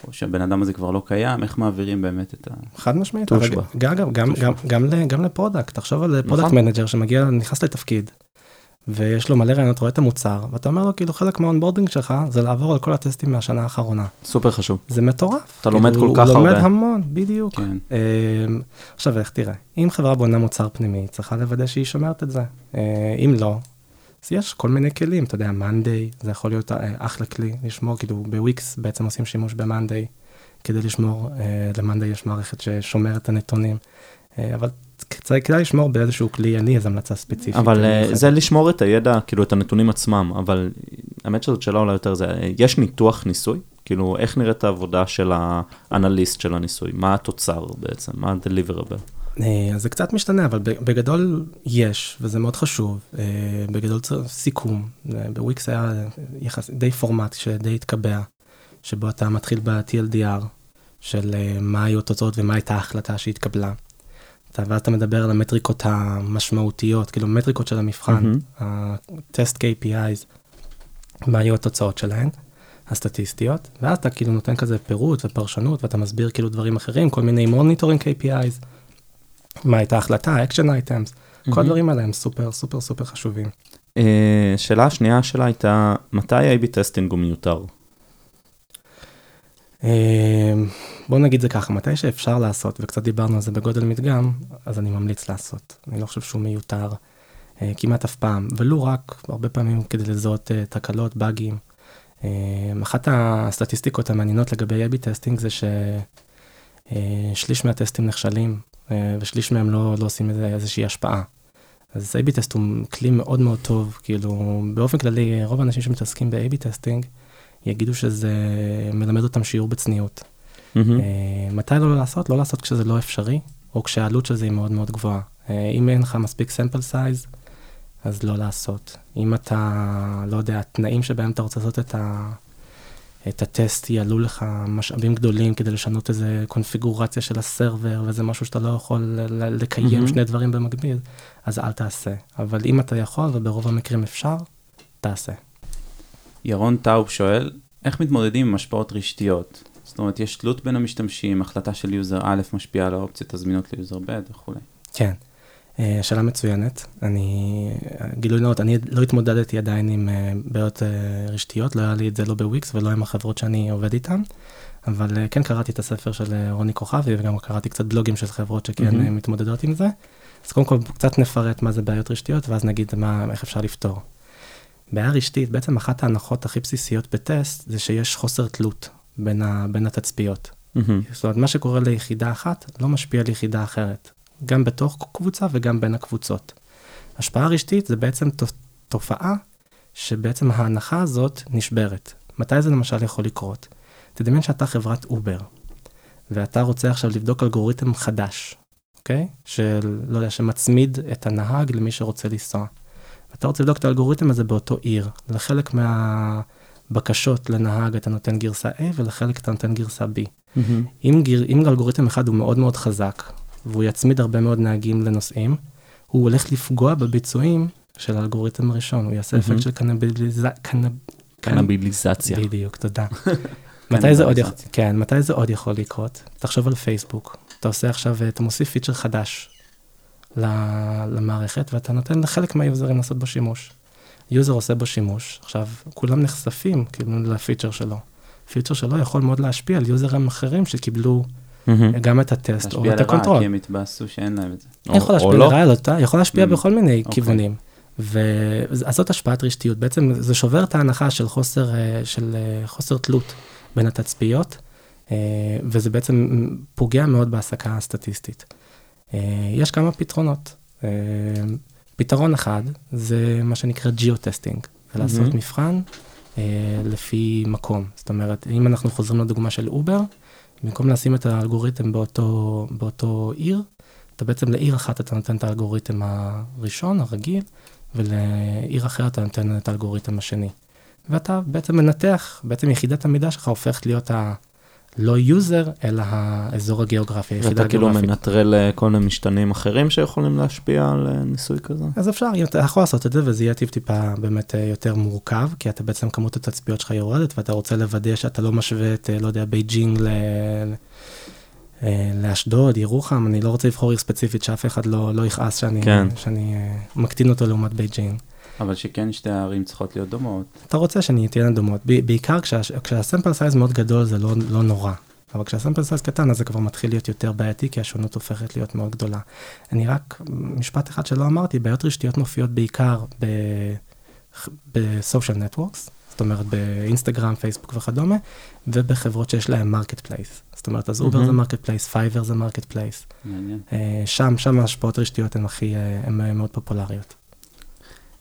או שהבן אדם הזה כבר לא קיים, איך מעבירים באמת את ה... חד משמעית, אבל גם, גם, גם, גם, גם, גם ל product, תחשוב על product נכון. manager שמגיע, נכנס לתפקיד, ויש לו מלא רעיונות, רואה את המוצר, ואתה אומר לו כאילו חלק מה onboarding שלך זה לעבור על כל הטסטים מהשנה האחרונה. סופר חשוב. זה מטורף. אתה לומד כאילו, כל כך הרבה. הוא לומד המון, בדיוק. כן. אמ, עכשיו איך תראה, אם חברה בונה מוצר פנימי, צריכה לוודא שהיא שומרת את זה. אה, אם לא, אז יש כל מיני כלים, אתה יודע, מאנדיי, זה יכול להיות אה, אחלה כלי לשמור, כאילו בוויקס בעצם עושים שימוש במאנדיי, כדי לשמור, אה, למאנדיי יש מערכת ששומרת את הנתונים, אה, אבל כדאי לשמור באיזשהו כלי, אין לי איזו המלצה ספציפית. אבל זה לשמור את הידע, כאילו את הנתונים עצמם, אבל האמת שזאת שאלה אולי יותר זה, יש ניתוח ניסוי? כאילו, איך נראית העבודה של האנליסט של הניסוי? מה התוצר בעצם? מה ה-deliverable? אה, אז זה קצת משתנה, אבל בגדול יש, וזה מאוד חשוב. אה, בגדול סיכום. אה, בוויקס היה יחס, די פורמט שדי התקבע, שבו אתה מתחיל ב-TLDR, של מה היו התוצאות ומה הייתה ההחלטה שהתקבלה. ואז אתה מדבר על המטריקות המשמעותיות, כאילו מטריקות של המבחן, ה-test KPIs, מה היו התוצאות שלהן, הסטטיסטיות, ואז אתה כאילו נותן כזה פירוט ופרשנות, ואתה מסביר כאילו דברים אחרים, כל מיני monitoring KPIs. מה הייתה ההחלטה, action items, כל הדברים האלה הם סופר סופר סופר חשובים. אה, שאלה השנייה שלה הייתה, מתי A-B testing הוא מיותר? אה, בוא נגיד זה ככה, מתי שאפשר לעשות, וקצת דיברנו על זה בגודל מדגם, אז אני ממליץ לעשות. אני לא חושב שהוא מיותר אה, כמעט אף פעם, ולו רק הרבה פעמים כדי לזהות תקלות, באגים. אחת הסטטיסטיקות המעניינות לגבי A-B testing זה ששליש מהטסטים נכשלים אה, ושליש מהם לא, לא עושים איזה, איזושהי השפעה. אז A-B test הוא כלי מאוד מאוד טוב, כאילו באופן כללי רוב האנשים שמתעסקים ב-A-B testing יגידו שזה מלמד אותם שיעור בצניעות. Mm-hmm. מתי לא לעשות? לא לעשות כשזה לא אפשרי, או כשהעלות של זה היא מאוד מאוד גבוהה. אה, אם אין לך מספיק סמפל סייז, אז לא לעשות. אם אתה, לא יודע, התנאים שבהם אתה רוצה לעשות את ה... את הטסט יעלו לך משאבים גדולים כדי לשנות איזה קונפיגורציה של הסרבר, וזה משהו שאתה לא יכול לקיים mm-hmm. שני דברים במקביל, אז אל תעשה. אבל אם אתה יכול, וברוב המקרים אפשר, תעשה. ירון טאוב שואל, איך מתמודדים עם השפעות רשתיות? זאת אומרת, יש תלות בין המשתמשים, החלטה של user א' משפיעה על האופציות הזמינות ל user ב' וכולי. כן. אה, שאלה מצוינת. אני, גילוי נאות, אני לא התמודדתי עדיין עם אה, בעיות אה, רשתיות, לא היה לי את זה לא בוויקס ולא עם החברות שאני עובד איתן, אבל כן קראתי את הספר של רוני כוכבי וגם קראתי קצת בלוגים של חברות שכן mm-hmm. מתמודדות עם זה. אז קודם כל קצת נפרט מה זה בעיות רשתיות ואז נגיד מה, איך אפשר לפתור. בעיה רשתית, בעצם אחת ההנחות הכי בסיסיות בטסט זה שיש חוסר תלות בין, ה, בין התצפיות. Mm-hmm. זאת אומרת, מה שקורה ליחידה אחת לא משפיע על יחידה אחרת. גם בתוך קבוצה וגם בין הקבוצות. השפעה רשתית זה בעצם תופעה שבעצם ההנחה הזאת נשברת. מתי זה למשל יכול לקרות? תדמיין שאתה חברת אובר, ואתה רוצה עכשיו לבדוק אלגוריתם חדש, אוקיי? של, לא יודע, שמצמיד את הנהג למי שרוצה לנסוע. אתה רוצה לבדוק את האלגוריתם הזה באותו עיר. לחלק מהבקשות לנהג אתה נותן גרסה A ולחלק אתה נותן גרסה B. Mm-hmm. אם, גיר, אם אלגוריתם אחד הוא מאוד מאוד חזק, והוא יצמיד הרבה מאוד נהגים לנוסעים, הוא הולך לפגוע בביצועים של האלגוריתם הראשון, הוא יעשה אפקט מהמם. של קנביליזציה. קניבליזציה. בדיוק, תודה. מתי זה עוד יכול. כן, מתי זה עוד יכול לקרות? תחשוב על פייסבוק, אתה עושה עכשיו, אתה מוסיף פיצ'ר חדש ל- למערכת, ואתה נותן לחלק מהיוזרים לעשות בו שימוש. יוזר עושה בו שימוש, עכשיו כולם נחשפים כאילו לפיצ'ר שלו. פיצ'ר שלו יכול מאוד להשפיע על יוזרים אחרים שקיבלו מהמם. גם את הטסט או להשפיע את לרעה, ה control. כי הם התבאסו שאין להם את זה. או- יכול או להשפיע לא. לרעה, לא, אתה- יכול להשפיע Mm, בכל מיני אוקיי. כיוונים. ואז זאת השפעת רשתיות, בעצם זה שובר את ההנחה של חוסר, אה, של אה, חוסר תלות בין התצפיות, אה, וזה בעצם פוגע מאוד בהסקה הסטטיסטית. יש כמה פתרונות. פתרון אחד זה מה שנקרא geo-testing, זה לעשות. מבחן אה, לפי מקום. זאת אומרת, אם אנחנו חוזרים לדוגמה של אובר, במקום לשים את האלגוריתם באותו, באותו עיר, אתה בעצם לעיר אחת אתה נותן את האלגוריתם הראשון, הרגיל, ולעיר אחרת אתה נותן את האלגוריתם השני. ואתה בעצם מנתח, בעצם יחידת המידע שלך הופכת להיות ה... לא יוזר, אלא האזור הגיאוגרפי, היחידה ואתה כאילו הגיאוגרפית. מנטרל אה, כל מיני משתנים אחרים שיכולים להשפיע על אה, ניסוי כזה? אז אפשר, אתה יכול לעשות את זה, וזה יהיה טיפ-טיפה באמת אה, יותר מורכב, כי אתה בעצם כמות התצפיות שלך יורדת, ואתה רוצה לוודא שאתה לא משווה את, לא יודע, בייג'ינג ל... לאשדוד, ירוחם, אני לא רוצה לבחור עיר ספציפית שאף אחד לא, לא יכעס שאני, כן. שאני מקטין אותו לעומת בייג'ינג. אבל שכן שתי הערים צריכות להיות דומות. אתה רוצה שאני תהיינה דומות, בעיקר כשה, כשה sample size מאוד גדול זה לא, לא נורא, אבל כשה sample size קטן אז זה כבר מתחיל להיות יותר בעייתי, כי השונות הופכת להיות מאוד גדולה. אני רק, משפט אחד שלא אמרתי, בעיות רשתיות מופיעות בעיקר ב social networks, זאת אומרת באינסטגרם, פייסבוק וכדומה, ובחברות שיש להן marketplace. זאת אומרת, אז אובר. זה marketplace, Fiverr זה marketplace. מעניין. שם, שם ההשפעות הרשתיות הן הכי, אה, הן אה, מאוד פופולריות.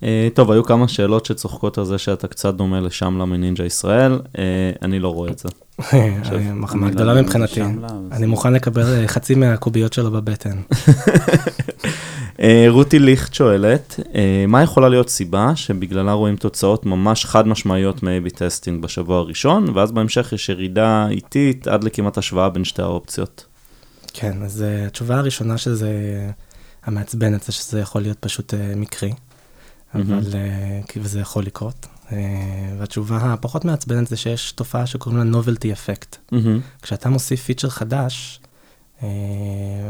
אה, טוב, היו כמה שאלות שצוחקות על זה שאתה קצת דומה לשמלה מנינג'ה ישראל, אה, אני לא רואה את זה. מחמאה גדולה מבחינתי. אני מוכן לקבל אה, חצי מהקוביות שלו בבטן. רותי ליכט שואלת, מה יכולה להיות סיבה שבגללה רואים תוצאות ממש חד משמעיות מ-AB testing בשבוע הראשון, ואז בהמשך יש ירידה איטית עד לכמעט השוואה בין שתי האופציות? כן, אז התשובה הראשונה שזה המעצבנת זה שזה יכול להיות פשוט מקרי. אבל אה, כי וזה יכול לקרות. אה, והתשובה הפחות מעצבנת זה שיש תופעה שקוראים לה novelty effect. כשאתה מוסיף פיצ'ר חדש, אה,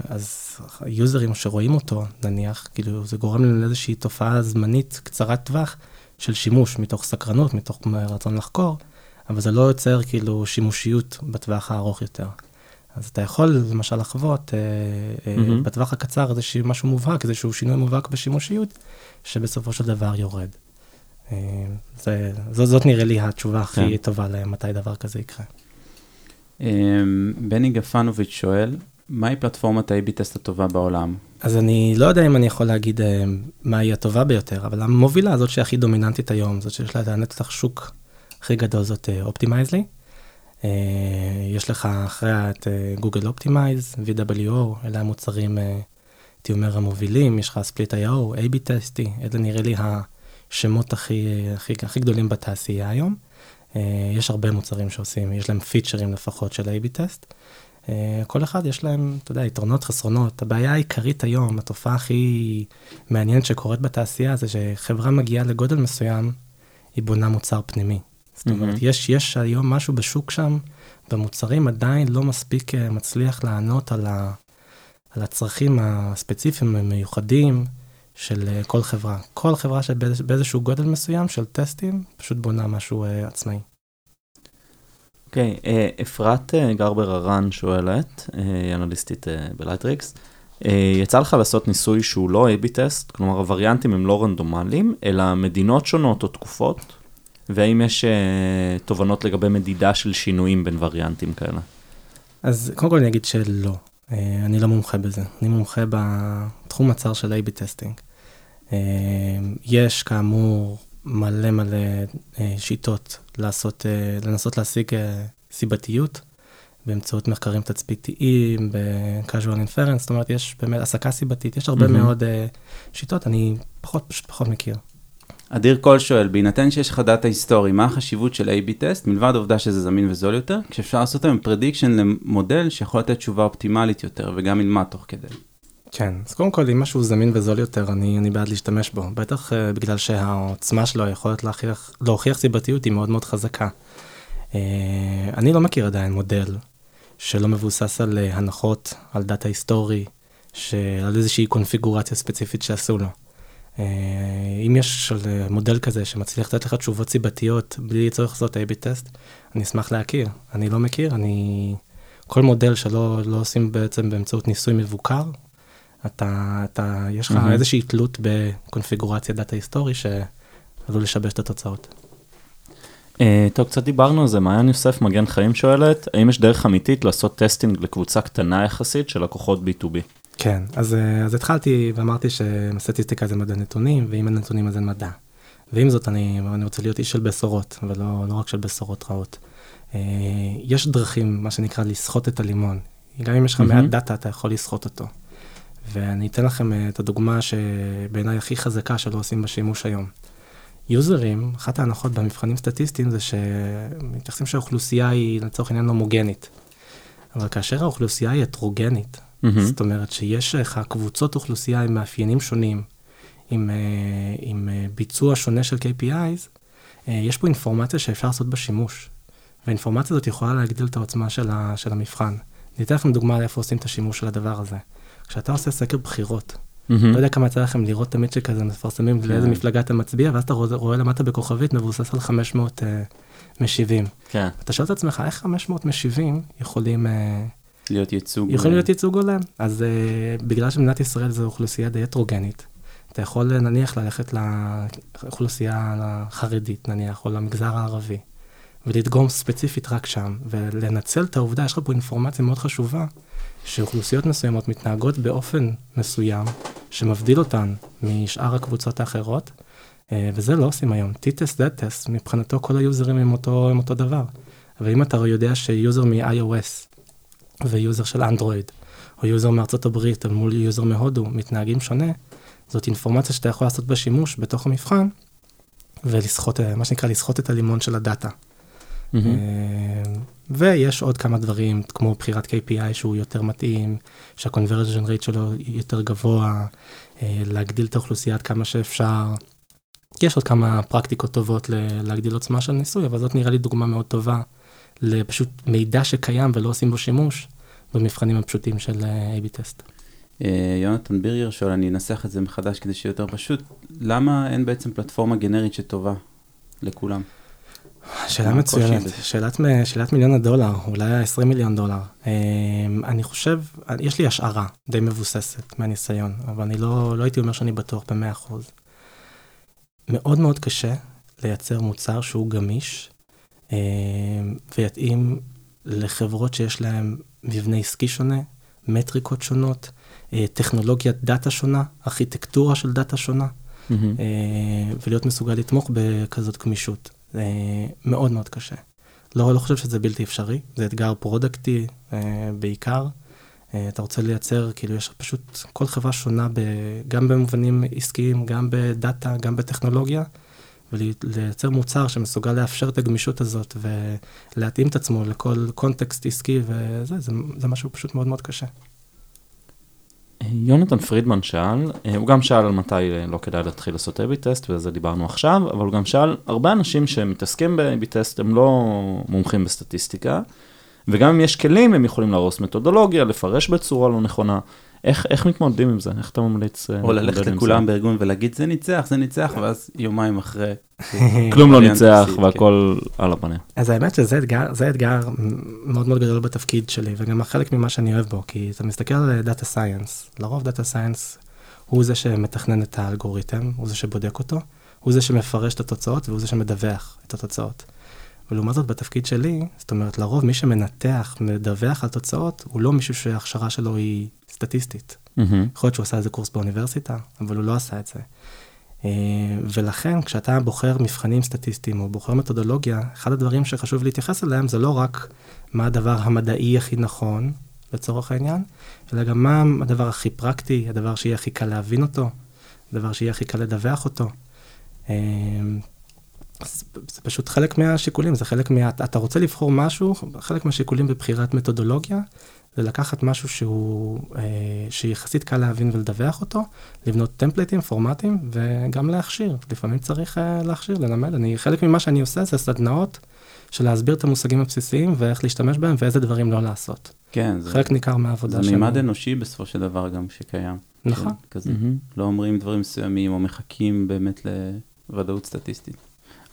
אז יוזרים שרואים אותו, נניח, כאילו זה גורם להם לאיזושהי תופעה זמנית קצרת טווח של שימוש מתוך סקרנות, מתוך רצון לחקור, אבל זה לא יוצר כאילו שימושיות בטווח הארוך יותר. אז אתה יכול למשל לחוות מהמם. בטווח הקצר איזשהו משהו מובהק, איזשהו שינוי מובהק בשימושיות, שבסופו של דבר יורד. אה, זה, זאת, זאת נראה לי התשובה הכי כן. טובה למתי דבר כזה יקרה. אמ, בני גפנוביץ' שואל, מהי פלטפורמת ה-AB טסט הטובה בעולם? אז אני לא יודע אם אני יכול להגיד אה, מה היא הטובה ביותר, אבל המובילה, זאת שהכי דומיננטית היום, זאת שיש לה את הנתח שוק הכי גדול, זאת Optimizely. יש לך אחריה את Google Optimize, VWO, אלה המוצרים, אה, הייתי אומר, המובילים, יש לך Split IO, AB Tasty, אלה נראה לי השמות הכי, הכי, הכי גדולים בתעשייה היום. אה, יש הרבה מוצרים שעושים, יש להם פיצ'רים לפחות של AB test. אה, כל אחד יש להם, אתה יודע, יתרונות, חסרונות. הבעיה העיקרית היום, התופעה הכי מעניינת שקורית בתעשייה, זה שחברה מגיעה לגודל מסוים, היא בונה מוצר פנימי. זאת אומרת, מהמם. יש, יש היום משהו בשוק שם, במוצרים עדיין לא מספיק אה, מצליח לענות על, ה, על הצרכים הספציפיים המיוחדים של אה, כל חברה. כל חברה שבאיזשהו גודל מסוים של טסטים, פשוט בונה משהו אה, עצמאי. אוקיי, אה, אפרת גרבר הרן שואלת, אנליסטית ב Lightricks, יצא לך לעשות ניסוי שהוא לא A-B test, כלומר הווריאנטים הם לא רנדומליים, אלא מדינות שונות או תקופות, והאם יש תובנות לגבי מדידה של שינויים בין וריאנטים כאלה? אז קודם כל אני אגיד שלא, אני לא מומחה בזה, אני מומחה בתחום הצר של A-B טסטינג. אה, יש כאמור מלא מלא אה, שיטות לעשות, אה, לנסות להשיג אה, סיבתיות באמצעות מחקרים תצפיתיים, ב-casual inference, זאת אומרת, יש באמת הסקה סיבתית, יש הרבה מהמם. מאוד שיטות, אני פחות, פשוט פחות מכיר. אדיר קול שואל, בהינתן שיש לך דאטה היסטורי, מה החשיבות של A-B test, מלבד העובדה שזה זמין וזול יותר, כשאפשר לעשות היום prediction למודל שיכול לתת תשובה אופטימלית יותר וגם ילמד תוך כדי. כן, אז קודם כל, אם משהו זמין וזול יותר, אני, אני בעד להשתמש בו, בטח uh, בגלל שהעוצמה שלו, היכולת להוכיח, להוכיח סיבתיות היא מאוד מאוד חזקה. Uh, אני לא מכיר עדיין מודל שלא מבוסס על uh, הנחות, על דאטה היסטורי, על איזושהי קונפיגורציה ספציפית שעשו לו. Uh, אם יש uh, מודל כזה שמצליח לתת לך תשובות סיבתיות בלי צורך לעשות A-B test, אני אשמח להכיר. אני לא מכיר, אני... כל מודל שלא לא עושים בעצם באמצעות ניסוי מבוקר, אתה, אתה, יש לך מהמם. איזושהי תלות בקונפיגורציה דאטה היסטורי שעלול לשבש את התוצאות. אה, טוב, קצת דיברנו על זה, מעיין יוסף מגן חיים שואלת, האם יש דרך אמיתית לעשות testing לקבוצה קטנה יחסית של לקוחות B2B? כן, אז, אה, אז התחלתי ואמרתי שסטטיסטיקה זה מדע נתונים, ואם אין נתונים אז אין מדע. ועם זאת, אני, אני רוצה להיות איש של בשורות, ולא לא רק של בשורות רעות. אה, יש דרכים, מה שנקרא, לסחוט את הלימון. גם אם יש לך מהמם. מעט דאטה, אתה יכול לסחוט אותו. ואני אתן לכם אה, את הדוגמה שבעיניי הכי חזקה שלא עושים בה שימוש היום. יוזרים, אחת ההנחות במבחנים סטטיסטיים זה שמתייחסים שהאוכלוסייה היא לצורך העניין הומוגנית. אבל כאשר האוכלוסייה היא הטרוגנית, מהמם. זאת אומרת שיש לך קבוצות אוכלוסייה עם מאפיינים שונים, עם, אה, עם אה, ביצוע שונה של KPIs, אה, יש פה אינפורמציה שאפשר לעשות בה שימוש. והאינפורמציה הזאת יכולה להגדיל את העוצמה של, ה, של המבחן. אני אתן לכם דוגמה לאיפה עושים את השימוש של הדבר הזה. כשאתה עושה סקר בחירות, מהמם. לא יודע כמה יצא לכם לראות תמיד שכזה מפרסמים כן. לאיזה מפלגה אתה מצביע, ואז אתה רואה, רואה למטה בכוכבית מבוסס על 500 uh, משיבים. כן. אתה שואל את עצמך, איך 500 משיבים יכולים, uh, להיות ייצוג. יכולים להיות ייצוג הולם? אז uh, בגלל שמדינת ישראל זו אוכלוסייה די הטרוגנית, אתה יכול אה, נניח ללכת לאוכלוסייה החרדית נניח, או למגזר הערבי, ולדגום ספציפית רק שם, ולנצל את העובדה, יש לך פה אינפורמציה מאוד חשובה, שאוכלוסיות מסוימות מתנהגות באופן מסוים, שמבדיל אותן משאר הקבוצות האחרות, אה, וזה לא עושים היום. T-Test, Z-Test, מבחינתו כל היוזרים הם אותו, הם אותו דבר. אבל אם אתה יודע שיוזר מ-iOS ויוזר של אנדרואיד, או יוזר מארצות הברית, או מול יוזר מהודו, מתנהגים שונה, זאת אינפורמציה שאתה יכול לעשות בה שימוש בתוך המבחן, ולסחוט, אה, מה שנקרא, לסחוט את הלימון של הדאטה. מהמם. אה, ויש עוד כמה דברים, כמו בחירת KPI שהוא יותר מתאים, שה-conversion rate שלו יותר גבוה, אה, להגדיל את האוכלוסייה עד כמה שאפשר. יש עוד כמה פרקטיקות טובות להגדיל עוצמה של ניסוי, אבל זאת נראה לי דוגמה מאוד טובה לפשוט מידע שקיים ולא עושים בו שימוש במבחנים הפשוטים של אה, A-B טסט. אה, יונתן בירייר שואל, אני אנסח את זה מחדש כדי שיהיה יותר פשוט, למה אין בעצם פלטפורמה גנרית שטובה לכולם? שאלה מצוינת? שאלת, שאלת מיליון הדולר, אולי ה-20 מיליון דולר. אה, אני חושב, יש לי השערה די מבוססת מהניסיון, אבל אני לא, לא הייתי אומר שאני בטוח ב-100%. מאוד מאוד קשה לייצר מוצר שהוא גמיש ויתאים לחברות שיש להן מבנה עסקי שונה, מטריקות שונות, אה, טכנולוגיית דאטה שונה, ארכיטקטורה של דאטה שונה. אה, ולהיות מסוגל לתמוך בכזאת גמישות. זה מאוד מאוד קשה. לא, לא חושב שזה בלתי אפשרי, זה אתגר פרודקטי אה, בעיקר. אה, אתה רוצה לייצר, כאילו יש פשוט כל חברה שונה ב, גם במובנים עסקיים, גם בדאטה, גם בטכנולוגיה, ולייצר מוצר שמסוגל לאפשר את הגמישות הזאת ולהתאים את עצמו לכל קונטקסט עסקי וזה, זה, זה משהו פשוט מאוד מאוד קשה. יונתן פרידמן שאל, אה, הוא גם שאל על מתי אה, לא כדאי להתחיל לעשות A-B test, ועל זה דיברנו עכשיו, אבל הוא גם שאל, הרבה אנשים שמתעסקים ב-A-B טסט הם לא מומחים בסטטיסטיקה, וגם אם יש כלים הם יכולים להרוס מתודולוגיה, לפרש בצורה לא נכונה. איך, איך מתמודדים עם זה? איך אתה ממליץ אה, או ללכת לכולם זה? בארגון ולהגיד זה ניצח, זה ניצח, ואז יומיים אחרי. כלום לא ניצח והכל על הפנים. אז האמת שזה אתגר, זה אתגר מאוד מאוד גדול בתפקיד שלי, וגם חלק ממה שאני אוהב בו, כי אתה מסתכל על data science, לרוב data science הוא זה שמתכנן את האלגוריתם, הוא זה שבודק אותו, הוא זה שמפרש את התוצאות והוא זה שמדווח את התוצאות. ולעומת זאת בתפקיד שלי, זאת אומרת לרוב מי שמנתח, מדווח על תוצאות, הוא לא מישהו שההכשרה שלו היא סטטיסטית. מהמם. יכול להיות שהוא עשה איזה קורס באוניברסיטה, אבל הוא לא עשה את זה. אה, ולכן כשאתה בוחר מבחנים סטטיסטיים או בוחר מתודולוגיה, אחד הדברים שחשוב להתייחס אליהם זה לא רק מה הדבר המדעי הכי נכון, לצורך העניין, אלא גם מה הדבר הכי פרקטי, הדבר שיהיה הכי קל להבין אותו, הדבר שיהיה הכי קל לדווח אותו. אה, זה פשוט חלק מהשיקולים, זה חלק מה... אתה רוצה לבחור משהו, חלק מהשיקולים בבחירת מתודולוגיה, זה לקחת משהו שהוא, אה, שיחסית קל להבין ולדווח אותו, לבנות טמפליטים, פורמטים, וגם להכשיר. לפעמים צריך אה, להכשיר, ללמד. אני, חלק ממה שאני עושה זה סדנאות של להסביר את המושגים הבסיסיים ואיך להשתמש בהם ואיזה דברים לא לעשות. כן, זה... חלק ניכר מהעבודה שלנו. זה מימד אנושי בסופו של דבר גם שקיים. נכון. כן, כזה. מממ-הממ. לא אומרים דברים מסוימים או מחכים באמת לוודאות סטטיסטית.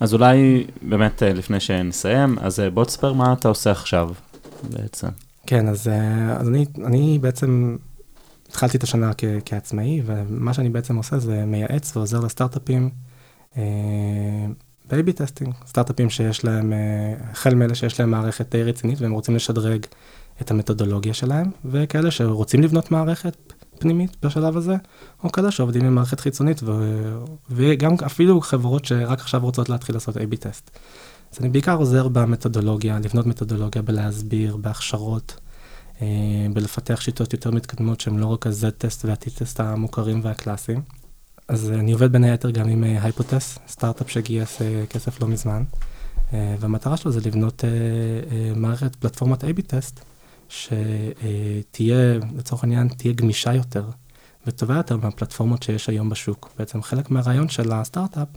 אז אולי באמת אה, לפני שנסיים, אז אה, בוא תספר מה אתה עושה עכשיו בעצם. כן, אז, אה, אז אני, אני בעצם התחלתי את השנה כ, כעצמאי, ומה שאני בעצם עושה זה מייעץ ועוזר לסטארט-אפים ב-A/B testing, סטארט-אפים שיש להם, החל מאלה שיש להם מערכת די רצינית והם רוצים לשדרג את המתודולוגיה שלהם, וכאלה שרוצים לבנות מערכת פנימית בשלב הזה, או כאלה שעובדים עם מערכת חיצונית, ו... וגם אפילו חברות שרק עכשיו רוצות להתחיל לעשות A-B test. אז אני בעיקר עוזר במתודולוגיה, לבנות מתודולוגיה, בלהסביר, בהכשרות, אה, בלפתח שיטות יותר מתקדמות שהן לא רק ה-Z-test וה-T-test המוכרים והקלאסיים. אז אני עובד בין היתר גם עם הייפוטס, אה, סטארט-אפ שגייס אה, כסף לא מזמן, והמטרה שלו זה לבנות מערכת פלטפורמת A-B טסט. שתהיה, לצורך העניין, תהיה גמישה יותר וטובה יותר מהפלטפורמות שיש היום בשוק. בעצם חלק מהרעיון של הסטארט-אפ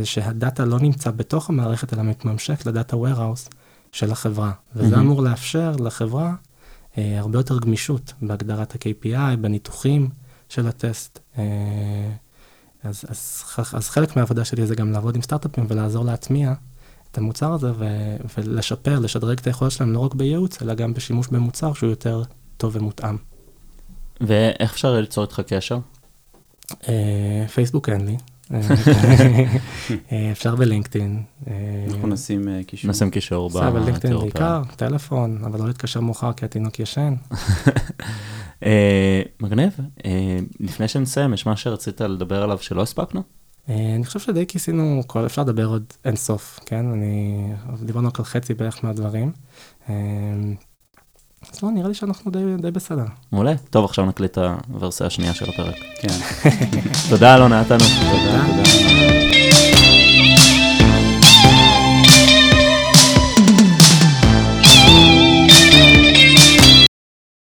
זה שהדאטה לא נמצא בתוך המערכת, אלא מתממשק לדאטה warehouse של החברה. וזה mm-hmm. אמור לאפשר לחברה אה, הרבה יותר גמישות בהגדרת ה-KPI, בניתוחים של הטסט. אה, אז, אז, אז חלק מהעבודה שלי זה גם לעבוד עם סטארט-אפים ולעזור להטמיע את המוצר הזה ו- ולשפר, לשדרג את היכולת שלהם לא רק בייעוץ, אלא גם בשימוש במוצר שהוא יותר טוב ומותאם. ואיך אפשר ליצור איתך קשר? אה, פייסבוק אין לי. אה, אפשר בלינקדאין. אה, אנחנו נשים קישור. נשים קישור בתיאור. בלינקדאין בעיקר, טלפון, אבל לא להתקשר מאוחר כי התינוק ישן. מגניב. לפני שנסיים, יש מה שרצית לדבר עליו שלא הספקנו? אה, אני חושב שדי כיסינו, כל, אפשר לדבר עוד אין סוף, כן? אני, דיברנו רק על חצי בערך מהדברים. אז לא, נראה לי שאנחנו די, די בסדר. מעולה. טוב, עכשיו נקליט את הוורסיה השנייה של הפרק. כן. תודה, אלונה, נתנו. תודה. תודה.